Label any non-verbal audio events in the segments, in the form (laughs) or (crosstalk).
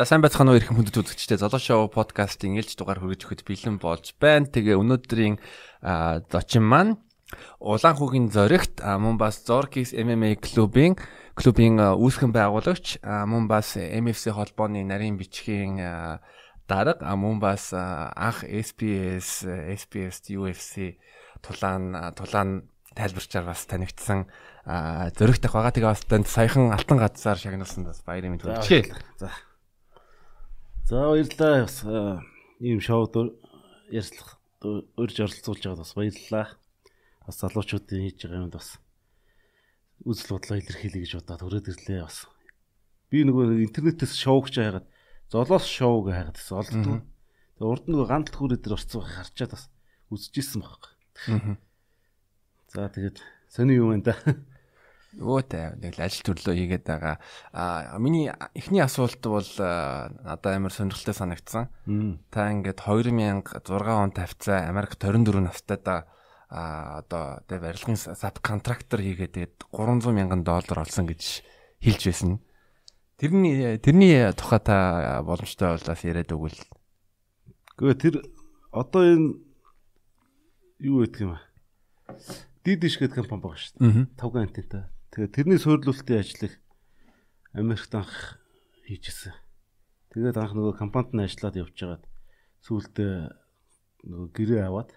За сайн байцгаана уу ирэх хүндэт үзэгчтэй Золоо шоу подкастын ээлж дугаар хүргэж өгөхөд бэлэн болж байна. Тэгээ өнөөдрийн зочин маань Улаан хүүгийн зоригт мөн бас Zorkis MMA клубын клубын үүсгэн байгуулагч мөн бас MFC холбооны нарийн бичгийн дарга мөн бас анх SPS SPS UFC тулаан тулаан тайлбарчаар бас танигдсан зөрөгтэй байгаа. Тэгээ бас саяхан алтан газар шагнуулсан бас баярын мэнд хүргэе. За. За баярлалаа. Бас ийм шоуд ярьслах урьж оролцуулж байгаад бас баярлалаа. Бас залуучуудын хийж байгаа юмд бас үзэл бодлоо илэрхийлье гэж бодоод өрөөд ирлээ бас. Би нөгөө интернетээс шоугч хаагаад золоос шоуг хаагаад бас олддог. Тэгээ урд нөгөө гандл хүрээ дээр орцсон харчаад бас үзчихсэн баг. За тэгээд сони юу вэ да? Өөтэй нэг ажил төрлөө хийгээд байгаа. А миний эхний асуулт бол надад амар сонирхолтой санагдсан. Та ингээд 2006 онд тавьцаа Америк 24 настайда а одоо тэ барилгын саб контрактор хийгээд тэгээд 300 мянган доллар олсон гэж хэлж байсан. Тэрний тэрний тухай та боломжтой бол бас яриад өгвөл. Гэхдээ тэр одоо энэ юу гэдэг юм бэ? Дидиш гэдэг компани байгаа шүү дээ. Тавган антентай. Тэгээ тэрний суйрлуулалтын ажлыг Америкт анх хийжсэн. Тэгээд анх нөгөө компанид нь ажиллаад явжгаад сүүлдээ нөгөө гэрээ аваад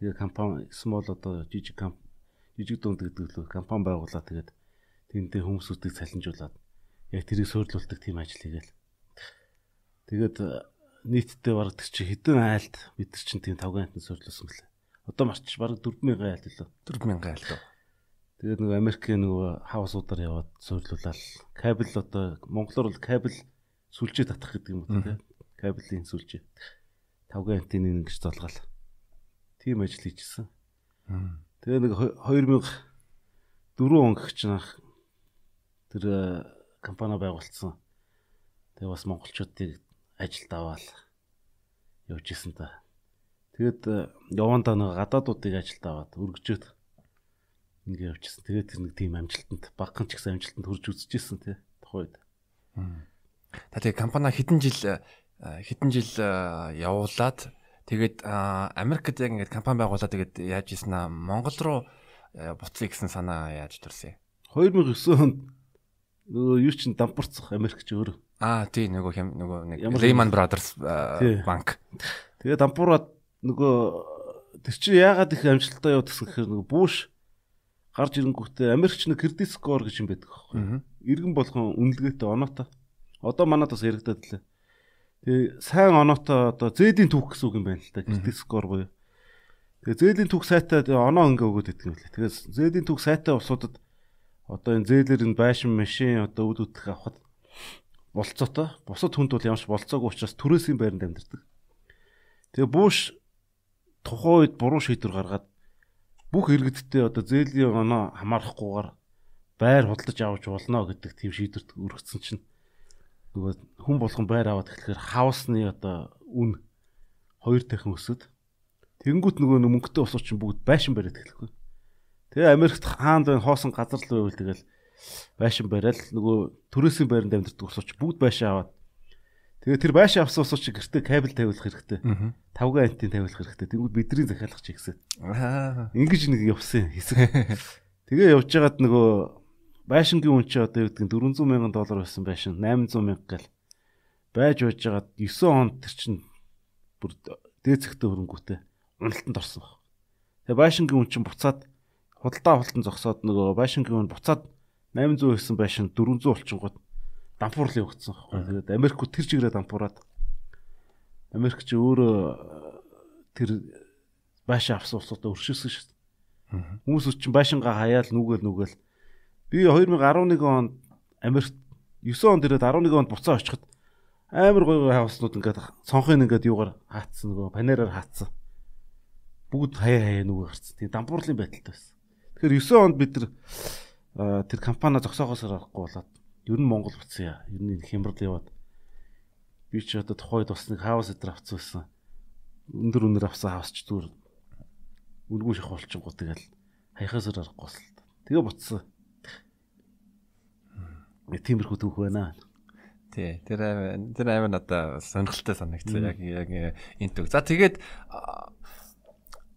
тэгээ компани small одоо жижиг жижиг дунд гэдэг л компани байгуулаад тэгээд тэндээ хүмүүсүүдийг цалинжуулаад яг тэрийг суйрлуулдаг тийм ажил хийгээл. Тэгээд нийтдээ бараг тэр чи хэдэн айлт бид чинь тийм тавгаант нь суйрлуулсан гэлээ. Одоо марч бараг 4000 айлт лөө. 4000 айлт. Тэгээд нөгөө Америкийн нөгөө хавсуудаар яваад суйрлуулаад кабел одоо монголоор бол кабел сүлжээ татах гэдэг юм уу тийм кабелийн сүлжээ. Тавгийн антенны ингэж золгаал. Тийм ажил хийжсэн. Тэгээ нэг 2004 он гэх чинь тэр э, компани байгуулсан. Тэгээ бас монголчуудыг ажилд аваад явж исэн та. Тэгээд э, явандаа нэг гадаадуудыг ажилд аваад өргөжөөд ингээ явчихсан. Тэгээд тэр нэг тийм амжилтанд багхан ч гэсэн амжилтанд хүрж үзчихсэн тий тухайд. Та тэгээ компани хэдэн жил хэдэн жил явуулаад тэгээд Америкт яг ингээд компани байгуулаад тэгээд яаж ийсэн аа Монгол руу буцъя гэсэн санаа яаж төрсөн? 2009 онд нөгөө юу чин дампуурцах Америкч өөрөө. Аа тий нөгөө хэм нөгөө нэг Lehman Brothers банк. Тэгээ дампуураад нөгөө тэр чи яагаад их амжилттай гэсэн гэхээр нөгөө Буш гарч ирэнгүүтээ Америкч нэг кредит скор гэж юм байдаг аахгүй. Иргэн болгон үнэлгээтэй оноотой. Одоо манад бас яригадаад лээ. Тэгээ сайн оноотой одоо зээдийн түүх гэсэн үг юм байна л та. Кредит скор буюу. Тэгээ зээлийн түүх сайтаа оноо ингээ өгөөд идэх юм лээ. Тэгээ зээлийн түүх сайтаа усуудад одоо энэ зээлэр энэ байшин машин одоо үд үдэх авахд болцоотой. Бусад хүнд бол ямарч болцоогүй учраас төрөөсийн байранд амьдардаг. Тэгээ бууш тухайн үед буруу шийдвэр гаргаад бүх иргэдтэй одоо зээлийн оноо хамаарахгүйгээр байр худалдаж авч болно гэдэг тийм шийдвэрт өргөцсөн чинь нөгөө хүн болгон байр аваад тэгэхээр хаусны одоо үн хоёр дахин өсөд тэгэнгүүт нөгөө мөнгөтэй усууч чинь бүгд байшин бариад эхлэхгүй. Тэгээ Америкт хаанд байна хоосон газар л байвал тэгэл байшин бариад нөгөө төрөөсийн байранд амьдардаг усууч бүгд байшин аваад Тэгээ тэр байшин авсан усууч гэртээ кабел тавиулах хэрэгтэй. 5G антен тавиулах хэрэгтэй. Тэнгүүд бидний захиалах чигсээ. Ингиж нэг явсан хэсэг. Тэгээ явж байгаад нөгөө байшингийн үн чи одоо нь 400 мянган доллар байсан байшин 800 мянга гэл байж байж байгаад 9 онд тэр чин бүр дээд зэгтээ хөрөнгөтэй уналтанд орсон баг. Тэгээ байшингийн үн чин буцаад худалдаа авалтан зогсоод нөгөө байшингийн үн буцаад 800 байсан байшин 400 болчихгоод дампуурлын өгцсөн байхгүй. Тэгээд Америкууд тэр чигээрээ дампуураад Америк ч өөрөө э, тэр байшин авсан улсуудаа өршөөсөн шүү дээ. Хүмүүс чинь байшингаа хаяал нүгэл нүгэл би 2011 онд Америк 9 онд ирээд 11 онд буцаа очиход амар гоё гоё хавснууд ингээд цонхын ингээд юугаар хаацсан нөгөө панераар хаацсан. Бүгд хаяа хаяа нүгэ гарцсан. Тийм дампуурлын байдалтай байсан. Тэгэхээр 9 онд бид тэр э, тэр компани зогсоохоос аргагүй болоод ер нь Монгол буцсан яа. Ер нь хямрал яваад би ч одоо тухайд бас нэг хаус эдэр авцсан байсан. Өндөр өнөр авсан хаусч зүгээр үнгүү шах болчихгоо тэгэл хаяхасаар аргагүй болсон. Тэгээ буцсан. Тиймэрхүү түүх байна. Тий. Тэр тэр аймаг надаа сонирхолтой санагдсан. Яг яг энэ төг. За тэгээд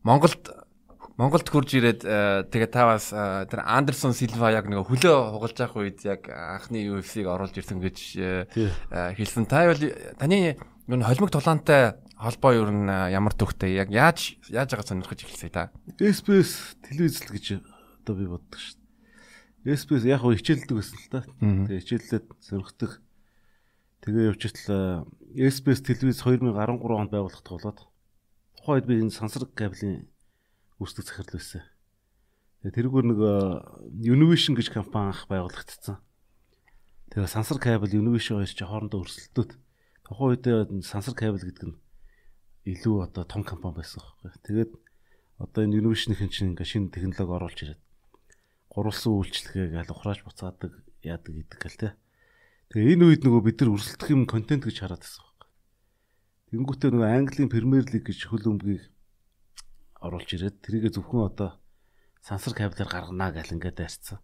Монголд Монголд хурж ирээд тэгээ та бас тэр Андерсон Силва яг нэг хөлөө хугалж явах үед яг анхны UFC-г оруулж ирсэн гэж хэлсэн. Та бол таны юу холимог тулаантай холбоо юу н ямар төвхтэй яг яаж яаж байгаа сонирхож эхэлсэн та? SBS телевизэл гэж одоо би боддог шүү дээ. SBS яг хөө хичээлдэг байсан л та. Тэгээ хичээллээд сонирхдаг. Тэгээ явчихлаа. SBS телевиз 2013 онд байгуулагдах болоод тухайд би энэ сансраг кабелийн үүсдэг захирал байсан. Тэрүүгээр нэг Univision гэж компани анх байгуулагдсан. Тэгээ сансар кабель Univision хоёр ч хоорондоо өрсөлдөөд тухайн үед сансар кабель гэдэг нь илүү одоо том компани байсан байхгүй. Тэгээд одоо энэ Univision-ийн чинь ингээ шинэ технологи оруулж ирээд гурвалсан үйлчлэгийг аль ухрааж буцаадаг яадаг гэдэг гэл те. Тэгээ энэ үед нөгөө бид нар өрсөлдөх юм контент гэж хараад байсан байхгүй. Тэнгүүтээ нөгөө Английн Премьер лиг гэж хөл өмгийг оруулж ирээд тэрийгэ зөвхөн одоо сансар кабелээр гаргана гэл ингээд дайрцсан.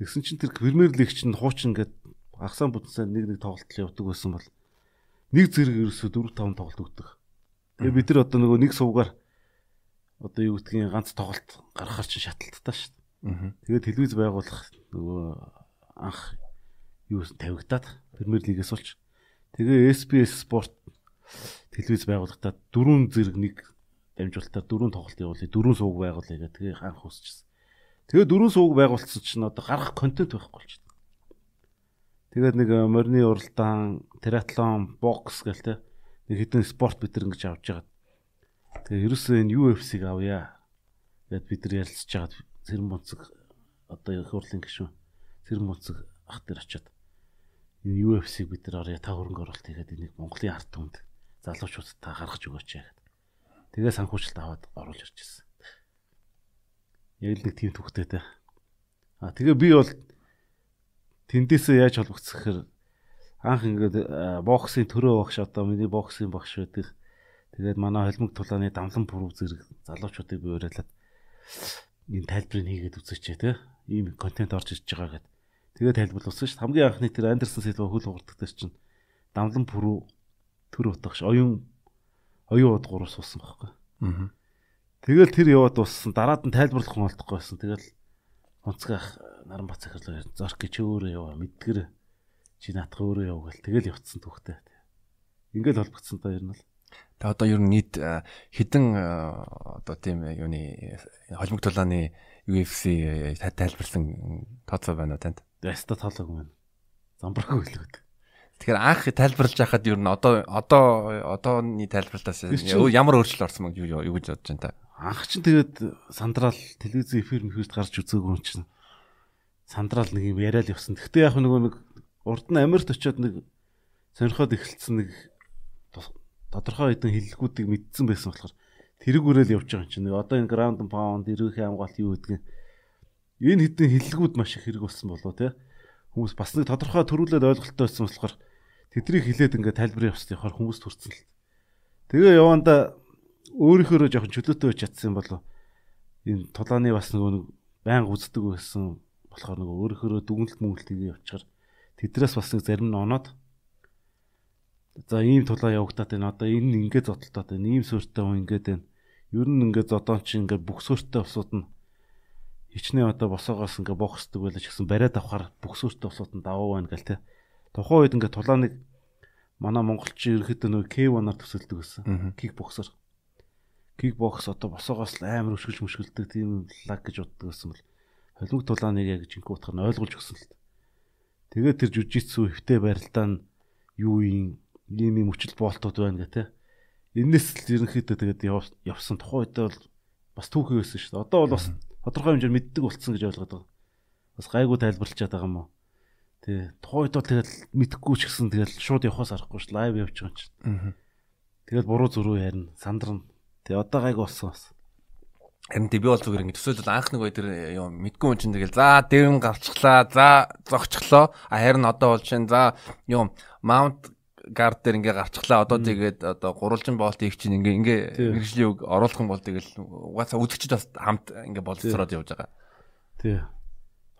Тэгсэн чинь тэр Премьер лиг чинь хуучин ингээд агсаан бүтэнсээ нэг нэг тоглолт явдаг байсан бол нэг зэрэг ерөөсөө 4 5 тоглолт өгдөг. Тэгээ бид нар одоо нөгөө нэг сувгаар одоо юу гэдгийг ганц тоглолт гаргахаар чинь шаталттай шүү дээ. Тэгээд телевиз байгуулах нөгөө анх юу тавигдаад Премьер лигээс олж тэгээ SBS спорт телевиз байгуулахдаа дөрвөн зэрэг нэг дамжуулалтаар дөрөв тоглолт явуулъя, дөрөв сууг байгуулъя гэх тэгээ анх хүсчихсэн. Тэгээ дөрөв сууг байгуулсан чинь одоо гарах контент байхгүй болчихсон. Тэгээд нэг э, морины уралдаан, триатлон, бокс гэл те нэг хэдэн спорт бид нар ингэж авч байгаа. Тэгээ ерөөсөө энэ UFC-г авъя. Гэт бид нар ярилцж байгаа зэрэн бонцог одоо их хурлын гишүүн зэрэн бонцог ах дээр очиод энэ UFC-г бид нар орё та хөрөнгө оруулалт хийгээд энийг Монголын ард түмэнд залуучуудад та гаргаж өгөөч яа гэдэг. Тэгээ санхүүжилт аваад оруулж ирж ирсэн. Яг л нэг тийм төвхтэй те. А тэгээ би бол тэндээсээ яаж холбогдсон гэхээр анх ингээд боксын төрөө багш одоо миний боксын багш байдаг. Тэгээд манай холимог тулааны дамлан пүрв зэрэг залуучуудыг би уриалаад энэ тайлбарыг хийгээд үзээч те. Ийм контент орж ирж байгаа гэд. Тэгээд тайлбарлуулсан шүү. Хамгийн анхны тэр Андерсон Силва хөл хуурдаг дээр чинь дамлан пүрв төр утгаш оюун оюун уд гурав суусан байхгүй. Аа. Тэгэл тэр яваад дууссан. Дараад нь тайлбарлах хүн олдохгүй байсан. Тэгэл онцгах наран бац захирлаа зорх гэж өөрөө яваа мэдгэр чи наатах өөрөө яв гэл тэгэл явцсан түүхтэй. Ингээл холбогдсон та ер нь л. Та одоо ер нь нийт хідэн одоо тийм юуны холимог тулааны UFC тайлбарсан тооцоо байна уу танд? Яста тоолог юм. Замбрах хөлгөд. Тэгэхээр анх тайлбарлаж байхад ер нь одоо одоо одооны тайлбарлалтаас ямар өөрчлөлт орсон мөн юу юу гэж бодож байна та? Анх чинь тэгээд сандраал телевизэн эфир мэхэрд гарч үзээгүй юм чинь сандраал нэг юм яриад явсан. Гэхдээ яг нөгөө нэг урд нь Америкт очиод нэг сонирхоод эхэлсэн нэг тодорхой хэдэн хиллэгүүдийг мэдсэн байсан болохоор тэрэг үрэл явж байгаа юм чинь. Одоо энэ ground pound, эрүүхийн хамгаалалт юу гэдгийг энэ хэдэн хиллэгүүд маш их хэрэг болсон болоо те. Хүмүүс бас нэг тодорхой төрүүлээд ойлголттой байсан болохоор тэднийг хилээд ингээд тайлбар явуулсан яхаар хүмүүс төрцөн л. Тэгээ яванда өөрийнхөө жоохон чөлөөтэй байж чадсан болов. Энэ тулааны бас нөгөө байнга үздэг байсан болохоор нөгөө өөрийнхөө дүгнэлт мүгнэлт хийгээ явчихаар тэдрээс бас нэг зарим нь оноод за ийм тулаа явагдаад байна. Одоо энэ ингээд зодтолтоод байна. Ийм суурьтай хүн ингээд байна. Ер нь ингээд зодоон чи ингээд бүх суурьтай усууд нь хичнээн одоо босоогоос ингээд боксдаг байлаа ч гэсэн бариад авахаар бүх суурьтай усууд нь даваа байна гэл те Тухайн үед ингээд тулааныг манай монголчин ерөөхдөө нөгөө K1-аар төсөлдөг гэсэн. Кикбоксер. Кикбокс одоо босоогоос амар өшгөлж мөшгөлдөг тийм лаг гэж боддог гэсэн бол холимог тулааныг яг жинхэнэ утгаар нь ойлгуулж өгсөн л. Тэгээд тэр жүжигцүү хөвтэй барилдаа нь юу юм ийм юм өчл боолтууд байна гэх те. Энээс л ерөнхийдөө тэгээд явсан тухайн үед бол бас түүхий байсан шүү дээ. Одоо бол бас тодорхой хэмжээр мэддэг болцсон гэж ойлгоод байгаа. Бас гайгүй тайлбарлачаад байгаа юм уу? Тий. Тухайд бол тэгэл мэдхгүй ч гэсэн тэгэл шууд явахаас аргагүй ш лайв явж байгаа юм чинь. Аа. Тэгэл буруу зөрүү ярина, сандрна. Тий одоо гайг болсон бас. Харин тий би бол зүгээр ингэ төсөөлөл анх нэг бай тэр юм мэдгүй юм чинь тэгэл за дээр нь гарчглаа, за зогчглоо. А харин одоо бол чинь за юм маунт гард дээр ингээ гарчглаа. Одоо тэгээд одоо гурвалжин боолт их чинь ингээ ингээ мэрэгжлийн үг оруулах юм бол тэгэл угаасаа үзэгчд бас хамт ингээ боловсроод явж байгаа. Тий.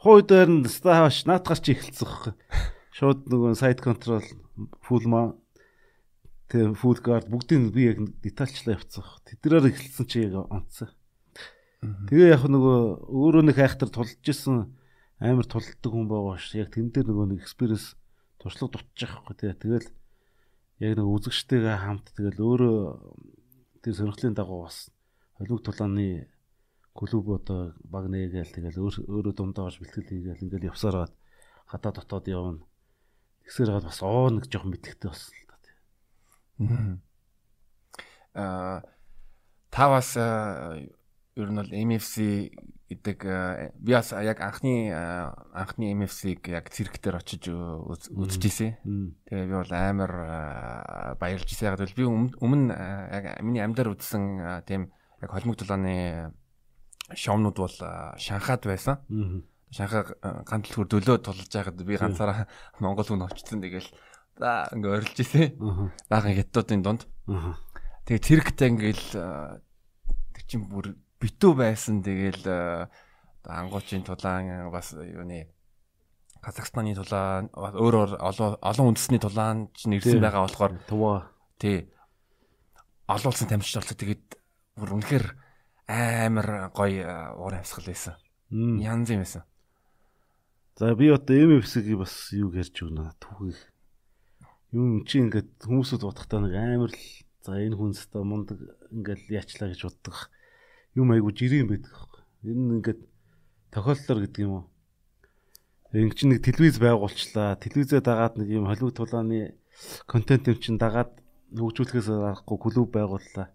Хойд дээр нь стааш наатгаар чи эхэлсэн байхгүй. Шууд нөгөө сайт контрол фулма тэгээ фул гард бүгдийг би яг детальчлаа явцсан. Тэднээр эхэлсэн чи яг онцсон. Тэгээ яг нөгөө өөрөө нэг хайхтар тулж исэн амар тулдаг хүн байгаа ш. Яг тэн дээр нөгөө нэг экспириенс туршлага дутчих байхгүй тэгээ. Тэгэл яг нэг үзэгчтэйгээ хамт тэгэл өөрөө тэр сонирхлын дагуу бас холимог тулааны клуб одоо баг нээгээл тэгэл өөрөө дундаа орж бэлтгэл хийгээл ингээл явсараад хадаа дотоод явна. Тэгсээр гад бас оо нэг жоохон мэдлэгтэй болсон л да. Аа та бас ер нь бол MFC гэдэг би бас яг анхны анхны MFC-г яг цирктер очиж үзчихсэн. Тэгээ би бол амар баярлж ирсэн. Яг би өмнө яг миний амьдаар үзсэн тийм яг холимог дулааны шоунууд бол Шанхад байсан. Шанхай ганц төлхөр дөлөө тулж байгаад би ганцаараа (laughs) Монгол хүн очсон. Тэгэл за ингээ орилж ирсэн. Баахан хятадуудын дунд. Тэгээ цирктэй ингээл тэг чин бүр битүү байсан. Тэгэл ангуучийн тулаан бас юуны Казахстаны тулаан өөр олон олон үндэсний тулаан ч нэрсэн байгаа болохоор туваа тий олон улсын тамирчид болоо тэгээд бүр үнэхээр амар гоё уур амьсгал байсан. Янз юм байсан. За би одоо MFC-ийг бас юу ярьж өгнө түүхийг. Юм чи ингээд хүмүүсүүд бодохдоо нэг амар л за энэ хүн зөв мундаг ингээд яачлаа гэж боддог. Юм айгу жирийн байдаг. Энэ ингээд тохиоллоор гэдэг юм уу? Ингэ чи нэг телевиз байгуулчлаа. Телевизээ дагаад нэг юм холимог тулааны контент юм чин дагаад хөгжүүлэхээс аргагүй клуб байгууллаа.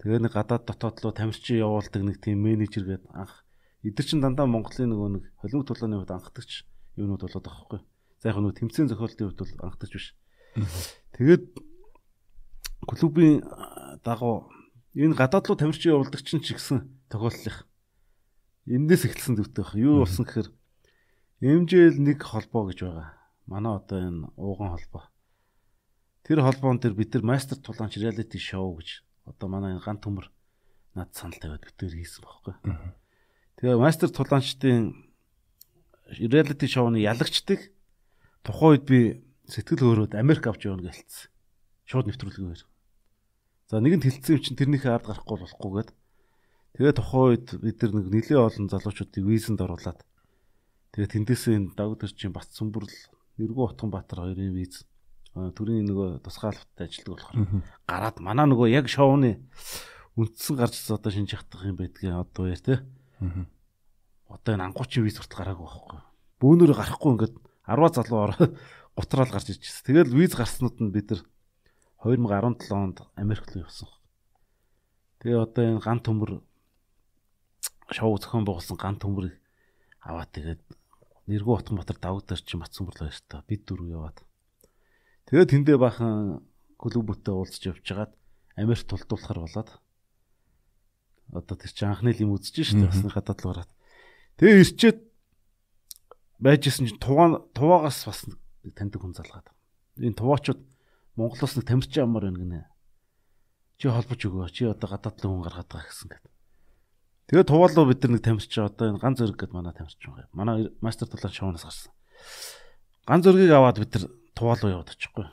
Тэгээ нэг гадаад дотоод руу тамирчин явуулдаг нэг тийм менежер гээд анх эдгэр чин дандаа Монголын нөгөө нэг холимог тулааны хувьд анхдагч юмнууд болоод байгаа хгүй. За яг нөгөө тэмцээн зохиолтын хувьд бол анхдагч биш. Тэгээд клубын дагуу энэ гадаад руу тамирчин явуулдаг чинь ч гэсэн тохиоллох. Эндээс эхэлсэн дэвтэй баг. Юу болсон гэхээр MJL нэг холбоо гэж байгаа. Манай одоо энэ ууган холбоо. Тэр холбоон дээр бид нар мастер тулаанч реалити шоу гэж одоо манай ган төмөр над санал тавиад бүтээр хийсэн байхгүй. Тэгээ мастер тулаанчдын реалити шоуны ялагчдаг тухайн үед би сэтгэл хөөрөөд Америк авч явна гэлцсэн. Шууд нэвтрүүлгээр. За нэг нь тэлцсэн юм чинь тэрнийхээ ард гарахгүй болохгүй гээд тэгээ тухайн үед бид нар нэг нэлээ олон залуучуудыг визэнд оруулаад тэгээ тэндээсээ энэ дагвдэрчийн бац сүмбэрл Нэргүү Утган Баатар хоёрын виз төрийн нөгөө тусгаалалттай ажилладаг болохоор гараад манай нөгөө яг шоуны үндсэн гарч одоо шинж хатах юм байдгийн одоо яар те одоо энэ ангуучийн виз хүртэл гараагүй байхгүй. Бөөнөр гарахгүй ингээд 10 залуу ороо (laughs) гутраал гарч ирчихсэн. Тэгэл виз гарснууд нь бид нар 2017 онд Америк руу явсан. Тэгээ одоо энэ ган төмөр шоу зохион байгуулсан ган төмөрийг аваад тэгээд Нэргүү Утганбатар давгдар чи Матсүмбөрлөө ёстой. Бид дөрөв яваад. Тэгээд тэндээ бахан клубүүдтэй уулзч явжгаад Америк тулдуулахар болоод одоо тэр чинь анхны юм үзэж штэ бас гадаад руу гараад. Тэгээ ирчээд байжсэн чинь туваа туваагаас бас таньдаг хүн залгаад. Энэ туваачууд Монголоос нэг тамирчин амар байна гинэ. Чи холбож өгөө. Чи одоо гадаад руу хүн гаргаад байгаа гэсэн гэдэг. Тэгээ туваалуу бид нар нэг тамирчин одоо энэ ганц зөрөг гэдэг манай тамирчин байгаа. Манай мастер талаар шоунаас гарсан. Ганц зөргийг аваад бид нар туваалуу яваад очихгүй.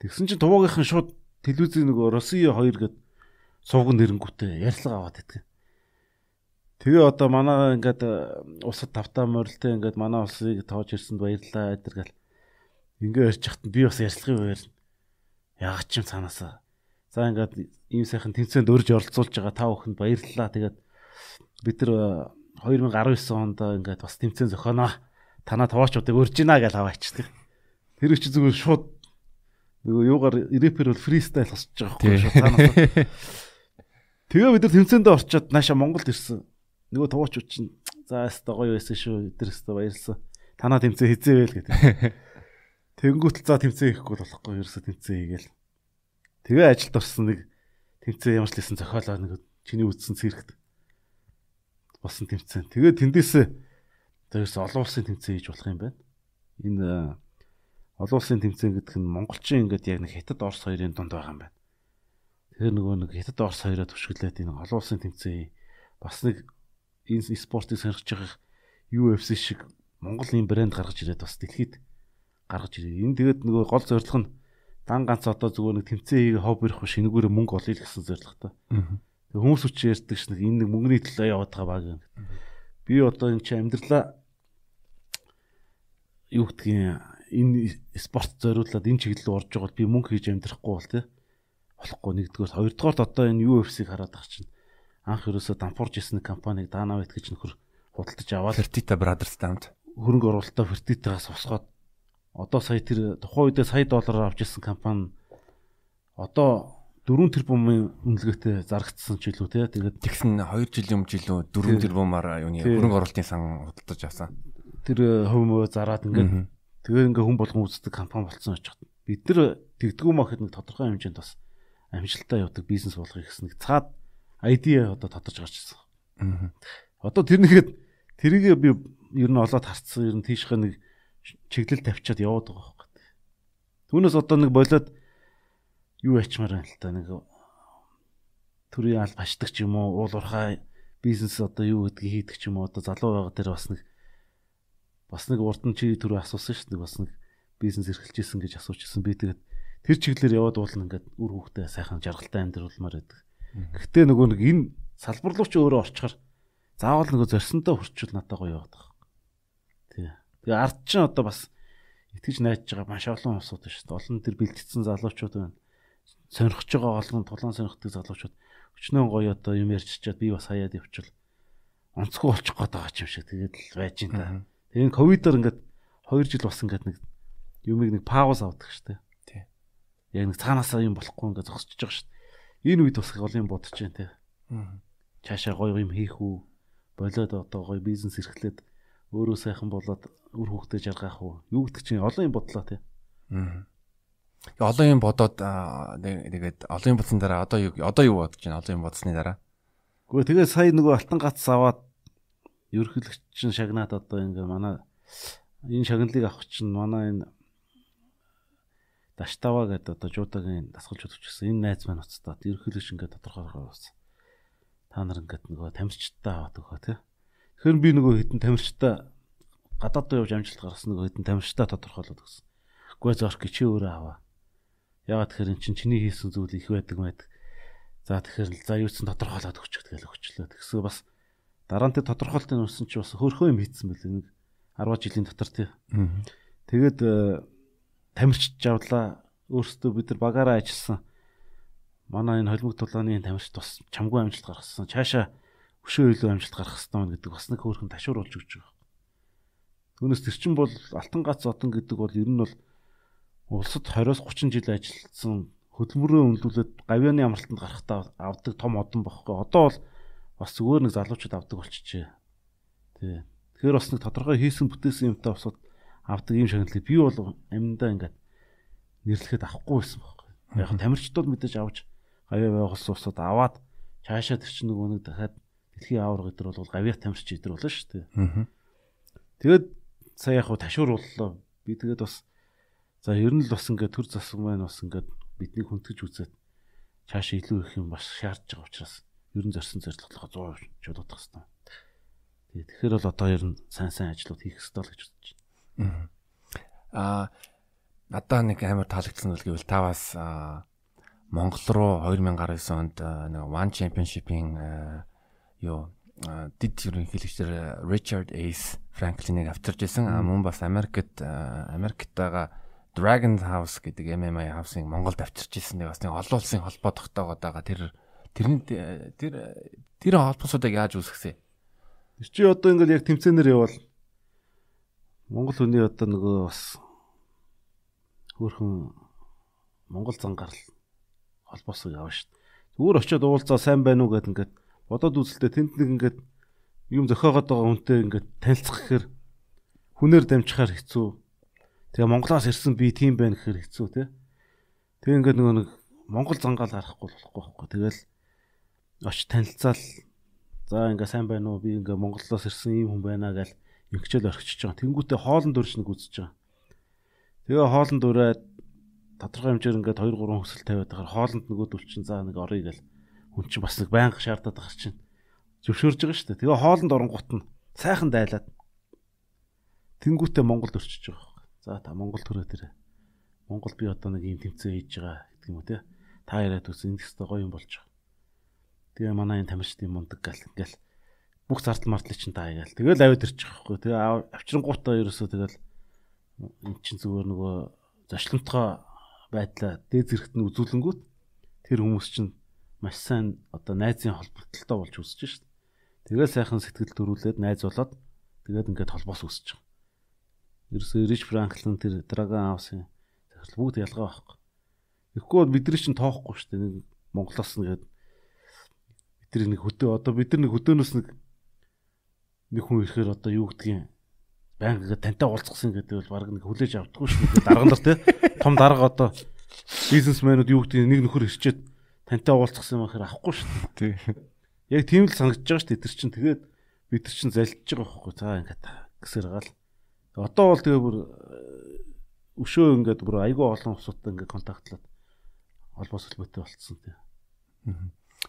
Тэгсэн чинь туваагийнхан шууд телевизийн нөгөө Россия 2 гэдэг сувган нэрэнгүүтээ ярьцлага аваад идэх. Тэгээ одоо манай ингээд э, усад тавтаа морилтэй ингээд манай улсыг тоож ирсэнд баярлалаа гэдэр гэл. Ингээ ярьж хахад би бас ярьцлагын баярна. Яг ч юм цаанаасаа. За ингээд ийм сайхан тэнцээнд өрж оролцуулж байгаа та бүхэнд баярлалаа. Тэгээд бид нар 2019 э, онд ингээд бас тэмцээн зохионоо. Танаа таваачуудыг өрж гинэ гэж аваачдаг. Тэр их зүгээр шууд нөгөө юугаар рэпер бол фристайл хосч байгаа байхгүй шүү цаанаас. Тэгээ бид нар тэмцээндээ орчоод нааша Монголд ирсэн. Нөгөө туугчууд чинь за яста гоё байсан шүү. Эдгээр яста баярлсан. Танаа тэмцээ хизээвэл гэдэг. (laughs) Тэнгүүтэл за тэмцээ хийхгүй болохгүй ерөөсө тэмцээ хийгээл. Тэгээ ажилд орсон нэг тэмцээ ямар ч лсэн зохиолоо нэг чиний үдсэн цэрэгт болсон тэмцээн. Тэгээ тэндээсээ тэрс олон улсын тэмцээн хийж болох юм байна. Энэ олон улсын тэмцээн гэдэг нь монголчин ингээд яг нэг хятад орос хоёрын дунд байгаа юм байна. Тэгэхээр нөгөө нэг хятад орос хоёроо түшгэлээд энэ олон улсын тэмцээн бас нэг энэ спортыг сонирхож байгаа UFC шиг Монгол ийм брэнд гаргаж ирээд бас дэлхийд гаргаж ирээ. Энэ тэгээд нөгөө гол зорилго нь дан ганц одоо зүгээр нэг тэмцээн хийгээ хоб ирэх биш энэгээр мөнгө олъё гэсэн зорилготой. Тэг хүмүүс үчи ярьдаг ш нэг энэ нэг мөнгөний төлөө яваад байгаа баг юм. Би одоо энэ чи амьдралаа юу гэдгийг энэ спорт зориулаад энэ чиглэл орж байгаа бол би мөнгө хийж амьдрахгүй бол тий болохгүй нэгдүгээр хоёрдугаар одоо энэ UFC-г хараад ах чинь анх ерөөсө дампуурж исэн компаниг Dynamite гэж нөхөр худалдаж аваад Fertita Brothers тамд хөрөнгө оруулалтаа Fertita-гаас босгоод одоо сая тэр тухайн үедээ сая доллараар авч ирсэн компани одоо 4 тэрбумын үнэлгээтэй зарагдсан ч илүү тий тэгээд тэгсэн 2 жилийн өмнө жилүү 4 тэрбумаар юуны хөрөнгө оруулалтын сан худалдаж авсан. Тэр хөвмөө зараад ингээд тэгээд ингээ хүн болгон үздэг компани болцсон очих. Бид нар тэгдгүү махад нэг тодорхой хэмжээнд бас амжилттай явдаг бизнес болгохыг гэсэн нэг цаад ID одоо тодорч гарч ирсэн. Одоо тэр нэгэд тэрийг би ер нь олоод харцсан ер нь тийшхэ нэг чиглэл тавьчаад яваад байгаа байхгүй. Түүнээс одоо нэг болоод юу ячмаар байна л та нэг төрийн аль башдаг ч юм уу уул уурхай бизнес одоо юу гэдгийг хийдэг ч юм уу одоо залуу байгаа дээр бас нэг бас нэг урд нь чи төрөө асуусан шүү дээ бас нэг бизнес эрхэлж исэн гэж асуучсан би тэгээд тэр чиглэлээр яваад уулна ингээд үр хөвгтэй сайхан жаргалтай амьдруулмаар байдаг. Гэхдээ нөгөө нэг энэ салбар руу ч өөрөө орчихор заавал нөгөө зорсонтой хүрчүүл надад гоё яваад байгаа. Тий. Тэгээ ард чинь одоо бас итгэж найдаж байгаа маш олон усуд шүү дээ. Олон тэр бэлтгэсэн залуучууд байна. Сонирхож байгаа олон тулаан сонирхдаг залуучууд өчнөө гоё одоо юм ярьж чад би бас хаяад явчихвал онцгой болчих гээд байгаа юм шиг тэгээд л байж ин та. Тэгээ энэ ковидоор ингээд 2 жил бас ингээд нэг юмыг нэг пауз авдаг шүү дээ яг нэг цаанаасаа юм болохгүй ингээ зогсож байгаа шүү дээ. Энэ үед бас гол юм бодож जैन те. Чаашаа гоё юм хийх үү? Болоод одоо гоё бизнес эрхлээд өөрөө сайхан болоод үр хөвгтэй жаргах уу? Юу гэдэг чинь олон юм бодлоо те. олон юм бодоод тэгээд олон юм бодсон дараа одоо юу одоо юу бодож байна? олон юм бодсны дараа. Гэхдээ тэгээ сая нөгөө алтан гац аваад чинь шагнаад одоо ингээ манай энэ шагналыг авах чинь манай энэ Даштава гэдэг одоо жуудагийн дасгалжууд өчсөн энэ найз маань уцтаад ерөнхийдөө ингээд тодорхойлгоо бас та нар ингээд нөгөө тамирчтай аваад өгөө тий. Тэгэхээр би нөгөө хитэн тамирчтай гадаад руу явж амжилт гаргасан нөгөө хитэн тамирчтай тодорхойлоод өгсөн. Үгүй зорх чи өөрөө аваа. Яагаад тэгэхээр эн чинь чиний хийсэн зүйл их байдаг мэд. За тэгэхээр за юу ч тодорхойлоод өгч гэдгээл өгчлөө. Тэгсээ бас дараа нь тэ тодорхойлтын унсан чи бас хөрхөө юм хийцэн байл нэг 10 жилийн дотор тий. Тэгээд тамирчиж явдлаа. Өөрсдөө бид нар багаараа ажилласан. Манай энэ холимог тулааны тамирчид бас чамгүй амжилт гаргасан. Чаашаа өшөө илүү амжилт гаргах хэрэгтэй гэдэг бас нэг хөөрхөн ташууруулж өгч байгаа. Түүнээс тэр чинь бол алтан гац одон гэдэг бол ер нь бол улсад 20-оос 30 жил ажилласан хөдөлмөрөө өнлүүлээд гавьяаны амралтанд гарахтаа авдаг том одон бохгүй. Одоо бол бас зүгээр нэг залуучууд авдаг болчихжээ. Тий. Тэгэхээр бас нэг тодорхой хийсэн бүтээсэн юмтай босоод авдаг юм шагналыг би бол амьдаа ингээд нэрлэхэд авахгүй байсан байхгүй. Яг тамирчдууд мэдээж авч гавьяа байгуулсан усууд аваад цаашаа тэр чинь нөгөө нэг дахиад дэлхийн авраг гэдэр бол гавьяа тамирч идэр болно шүү дээ. Тэгээд сая яг хуу ташуурууллаа. Би тэгээд бас за ер нь л бас ингээд төр засаг маань бас ингээд бидний хүндгэж үзээд цаашаа илүү их юм бас шаардж байгаа учраас ер нь зорсон зорилгоо 100% чөлөөдөх хэрэгтэй. Тэгээд тэгэхээр бол одоо ер нь сайн сайн ажлууд хийх хэрэгтэй л гэж бодож байна. Аа надаа нэг амар таалагдсан үйл гэвэл та бас Монгол руу 2019 онд нэг One Championship-ийн юу дид ерөнхийлөгчдөр Richard Ace Franklin-ыг авчирч исэн. Мөн бас Америкт Америкт байгаа Dragon House гэдэг MMA house-ыг Монголд авчирч исэн. Нэг бас нэг олон улсын холбоо тогтоогоод байгаа. Тэр тэрний тэр тэр холбоосуудыг яаж үүсгэсэн? Тэр чи одоо ингээл яг тэмцээнээр явал Монгол хүний одоо нөгөө бас хөөхөн Монгол зангаар холбоосоо явна шүү дээ. Зүгээр очиод уулзаа сайн байна уу гэд ингээд бодоод үзэлтэй тэнд нэг ингээд юм зохиогоод байгаа хүнтэй ингээд танилцах гэхээр хүнээр дамжихаар хэцүү. Тэгээ Монголоос ирсэн би тийм байна гэхээр хэцүү тий. Тэгээ ингээд нөгөө нэг Монгол зангаал гарахгүй болохгүй байхгүй. Тэгэл очиж танилцаал за ингээ сайн байна уу би ингээ Монголоос ирсэн ийм хүн байна гэл ингэчэл орхичиж байгаа. Тэнгүүтээ хоолн дөрж нэг үзэж байгаа. Тэгээ хоолн дөрөөд тодорхой хэмжээр ингээд 2 3 хөсөл тавиад байгаа. Хоолнд нөгөөдөл чинь за нэг орё гэл хүн чинь бас нэг байнга шаардаад байгаа чинь зөвшөөрж байгаа шүү дээ. Тэгээ хоолнд оронгууд нь сайхан дайлаад тэнгуүтээ Монголд өрчөж байгаа хэрэг. За та Монгол төрөө тэрэ. Монгол би одоо нэг юм тэмцээн хийж байгаа гэдэг юм уу те. Та яриад үзсэн энэ тест гоё юм болж байгаа. Тэгээ манай энэ тамирчдын мундаг гал ингээл бүх зардал мартлыг чинь таа ягаал. Тэгэл аваад ирчих واخгүй. Тэгээ авчирнгуудаа ерөөсөө тэгэл эн чинь зүгээр нөгөө зочлонтгой байдлаа дээд зэрэгт нь үзүүлэнгүүт тэр хүмүүс чинь маш сайн одоо найзын холбогдолтой болж үсэж шít. Тэгэл сайхан сэтгэл төрүүлээд найз болоод тэгээд ингээд холбоос үсэж байгаа. Ерөөсөө Рич Франклин тэр Драгон Хаусын захирал бүгд ялгаа байхгүй. Тэгэхгүй бол бидний чинь тоохгүй шүү дээ. Нэг Монголоос нэгээд бидний нэг хөдөө одоо бид нар нэг хөдөөнөөс нэг нэг хүн ирэхээр одоо юу гэдгийг байнга тантай уулзсан гэдэг бол баг нэг хүлээж авдаггүй шүү дээ. Дарга нар те том дарга одоо бизнесмэнүүд юу гэдгийг нэг нөхөр ирчээд тантай уулзсан юм ахаар авахгүй шүү дээ. Яг тийм л санагдаж байгаа шүү дээ. Тэр чинь тэгээд бид нар чинь залж байгаа байхгүй. За ингээд гэсэр гал. Одоо бол тэгээ бүр өшөө ингээд бүр айгүй олон усуудтай ингээд контактлаад холбоос холбоотой болцсон тий.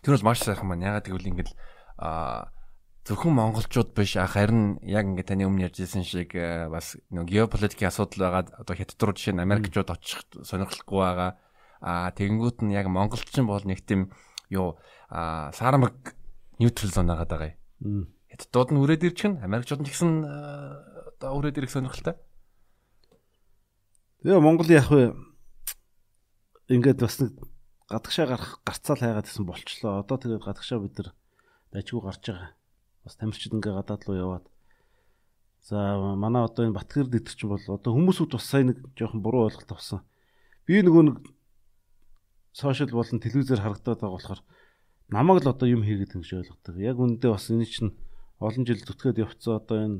Тэр бол маш сайхан байна. Ягаад гэвэл ингээд а зөвхөн монголчууд биш харин яг ингээд таны өмнө ярьжсэн шиг бас нэг геополитикийн асуудал байгаа. Одоо хятад руу жишээ нь Америкчууд очих сонирхолтой байгаа. А тэгэнгүүт нь яг монголчин бол нэг тийм юу а сармаг ньютрал зон байгаа даа. Хятадууд нь үрээд ирчихэн Америкчууд нь гэсэн одоо өрөөд ирэх сонирхолтой. Тэгээ Монгол яг вэ ингээд бас нэг гадагшаа гарах гарцаал хайгаад исэн болчлоо. Одоо тэгээд гадагшаа бид нар дайггүй гарч байгаа. Бас тамирчид ингээ гадаад руу яваад. За манай одоо энэ Батгэр дэвтэр чинь бол одоо хүмүүсүүд бас сайн нэг жоохон буруу ойлголт авсан. Би нөгөө нэг сошиал болон телевизээр харагдаад байгаа болохоор намайг л одоо юм хийгээд ингэж ойлгодог. Яг үүндээ бас энэ чинь олон жил зүтгээд явцсан одоо энэ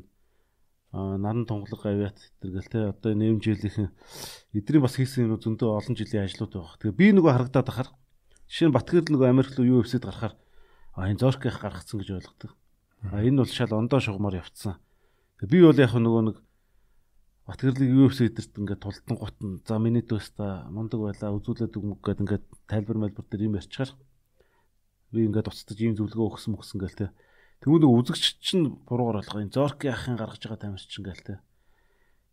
наран тунгалаг авиат тэргээл те одоо нэм жилийнхэн эдний бас хийсэн юм зөндөө олон жилийн ажлууд байгаа. Тэгээ би нөгөө харагдаад ахаар жишээ нь Батгэрл нөгөө Америк руу UFC-д гарахаар а энэ зорких гаргацсан гэж ойлгодог. А энэ бол шал ондоо шугамар явцсан. Би бол яг нөгөө нэг Батгэрлийг UFC эдэрт ингээд тултан гутан за миний дөөста мундаг байла үзүүлээд өгмөг гэдэг ингээд тайлбар мэлбэр дээр юм ярьчихаар би ингээд уцтаж ийм зөвлөгөө өгсөн мөксөн гээл те. Тэгвэл үзэгч чинь буруугаар болгоо. Энэ Зорки ахын гаргаж байгаа тамирч чинь гээл те.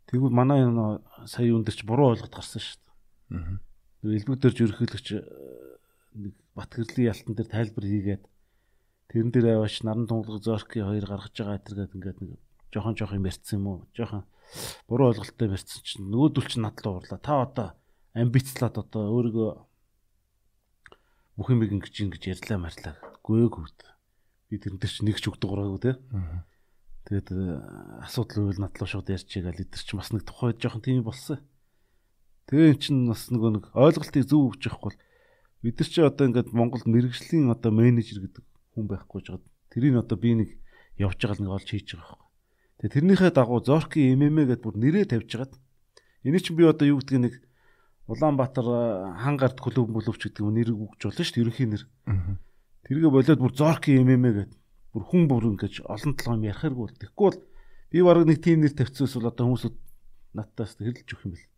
Тэгвэл манай энэ сая юун дээр ч буруу ойлгоод гарсан шүү дээ. Аа. Элбэг дээрж ерөнхийлөгч э, нэг Батгэрлийн ялтан дээр тайлбар хийгээд тэрэн дээр аваач наран тунгалаг Зорки хоёр гаргаж байгаа тэргээд ингээд нэг жохон жохон юм ярьсан юм уу? Жохон буруу ойлголттой ярьсан чинь нөгөөдөл чинь над руу уурлаа. Та одоо амбицлаад одоо өөрийгөө бүх юм ингэж ингэж ярьлаа марлаа. Гүйгүүд би тэрнтэй чи нэг ч үг дуураагүй те. Тэгээд э, асуудал үйл надлаа шууд ярьж байгаа лидер чи бас нэг тухай жоохон тийм болсон. Тэгээ эн чин бас нөгөө нэг ойлголтыг зөв өгч явахгүй бид нар чи одоо ингээд Монголд мэрэгжлийн одоо менежер гэдэг хүн байхгүй жаад тэрийг одоо би нэг явж байгаа нэг олж хийж байгаа байхгүй. Тэгээ тэрнийхээ дагуу Зорки ММА гэдээ бүр нэрээ тавьж хагаад энийг чи би одоо юу гэдгийг нэг Улаанбаатар э, хан гард клуб бүлөвч гэдэг нэр өгч болно шүү дээ ерөнхий нэр. Тэргээ болоод бүр зорки ММА гэдэг бүр хүн бүр ингэж олон толгой юм ярихааргүй бол тэгэхгүй бол би баг нэг тийм нэр тавьчихсан бол одоо хүмүүсүүд надтаас хэрэлж өгөх юм бэл.